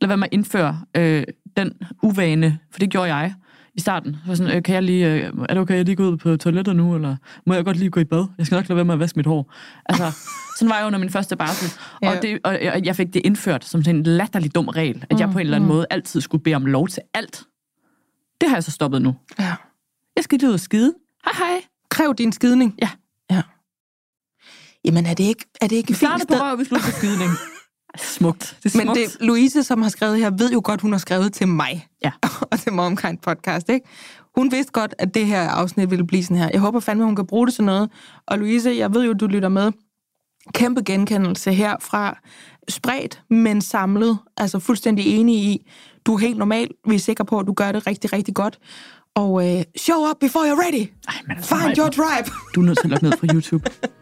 Lad være med at indføre øh, den uvane, for det gjorde jeg i starten. Så sådan, øh, kan jeg lige, øh, er det okay, jeg lige går ud på toilettet nu, eller må jeg godt lige gå i bad? Jeg skal nok lade være med at vaske mit hår. Altså, sådan var jeg under min første barsel.
Ja.
Og, det, og jeg fik det indført som sådan en latterlig dum regel, at jeg på en eller anden måde altid skulle bede om lov til alt. Det har jeg så stoppet nu.
Ja.
Jeg skal lige ud og skide. Hej hej.
Kræv din skidning.
Ja.
ja. Jamen er det ikke, er det ikke
Vi
fint
starter på røv, vi slutter på skidning. Smukt. Det er
Men
smukt.
det, Louise, som har skrevet her, ved jo godt, hun har skrevet til mig.
Ja.
og til Momkind Podcast, ikke? Hun vidste godt, at det her afsnit ville blive sådan her. Jeg håber fandme, hun kan bruge det til noget. Og Louise, jeg ved jo, du lytter med. Kæmpe genkendelse her fra spredt, men samlet. Altså fuldstændig enig i, du er helt normal. Vi er sikre på, at du gør det rigtig, rigtig godt. Og øh, show up before you're ready.
Ej, men altså,
Find your tribe.
Du er nødt til at lukke ned fra YouTube.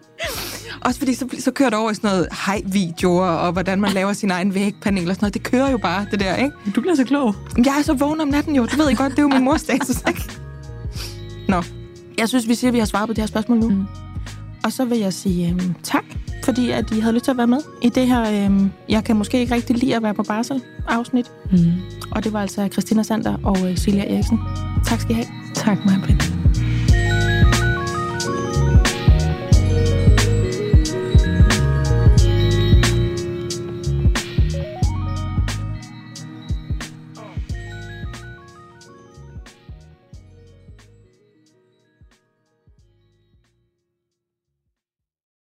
Også fordi så, så kører det over i sådan noget hej-videoer, og hvordan man laver sin egen vægpanel og sådan noget. Det kører jo bare, det der, ikke?
Du bliver så klog.
Jeg er så vågen om natten jo. Du ved I godt, det er jo min mors status, ikke? Nå, jeg synes, vi siger, at vi har svaret på det her spørgsmål nu. Mm. Og så vil jeg sige øhm, tak, fordi at I havde lyst til at være med i det her, øhm, jeg kan måske ikke rigtig lide at være på barsel afsnit.
Mm.
Og det var altså Christina Sander og øh, Silja Eriksen. Tak skal I have.
Tak, mig, Britt.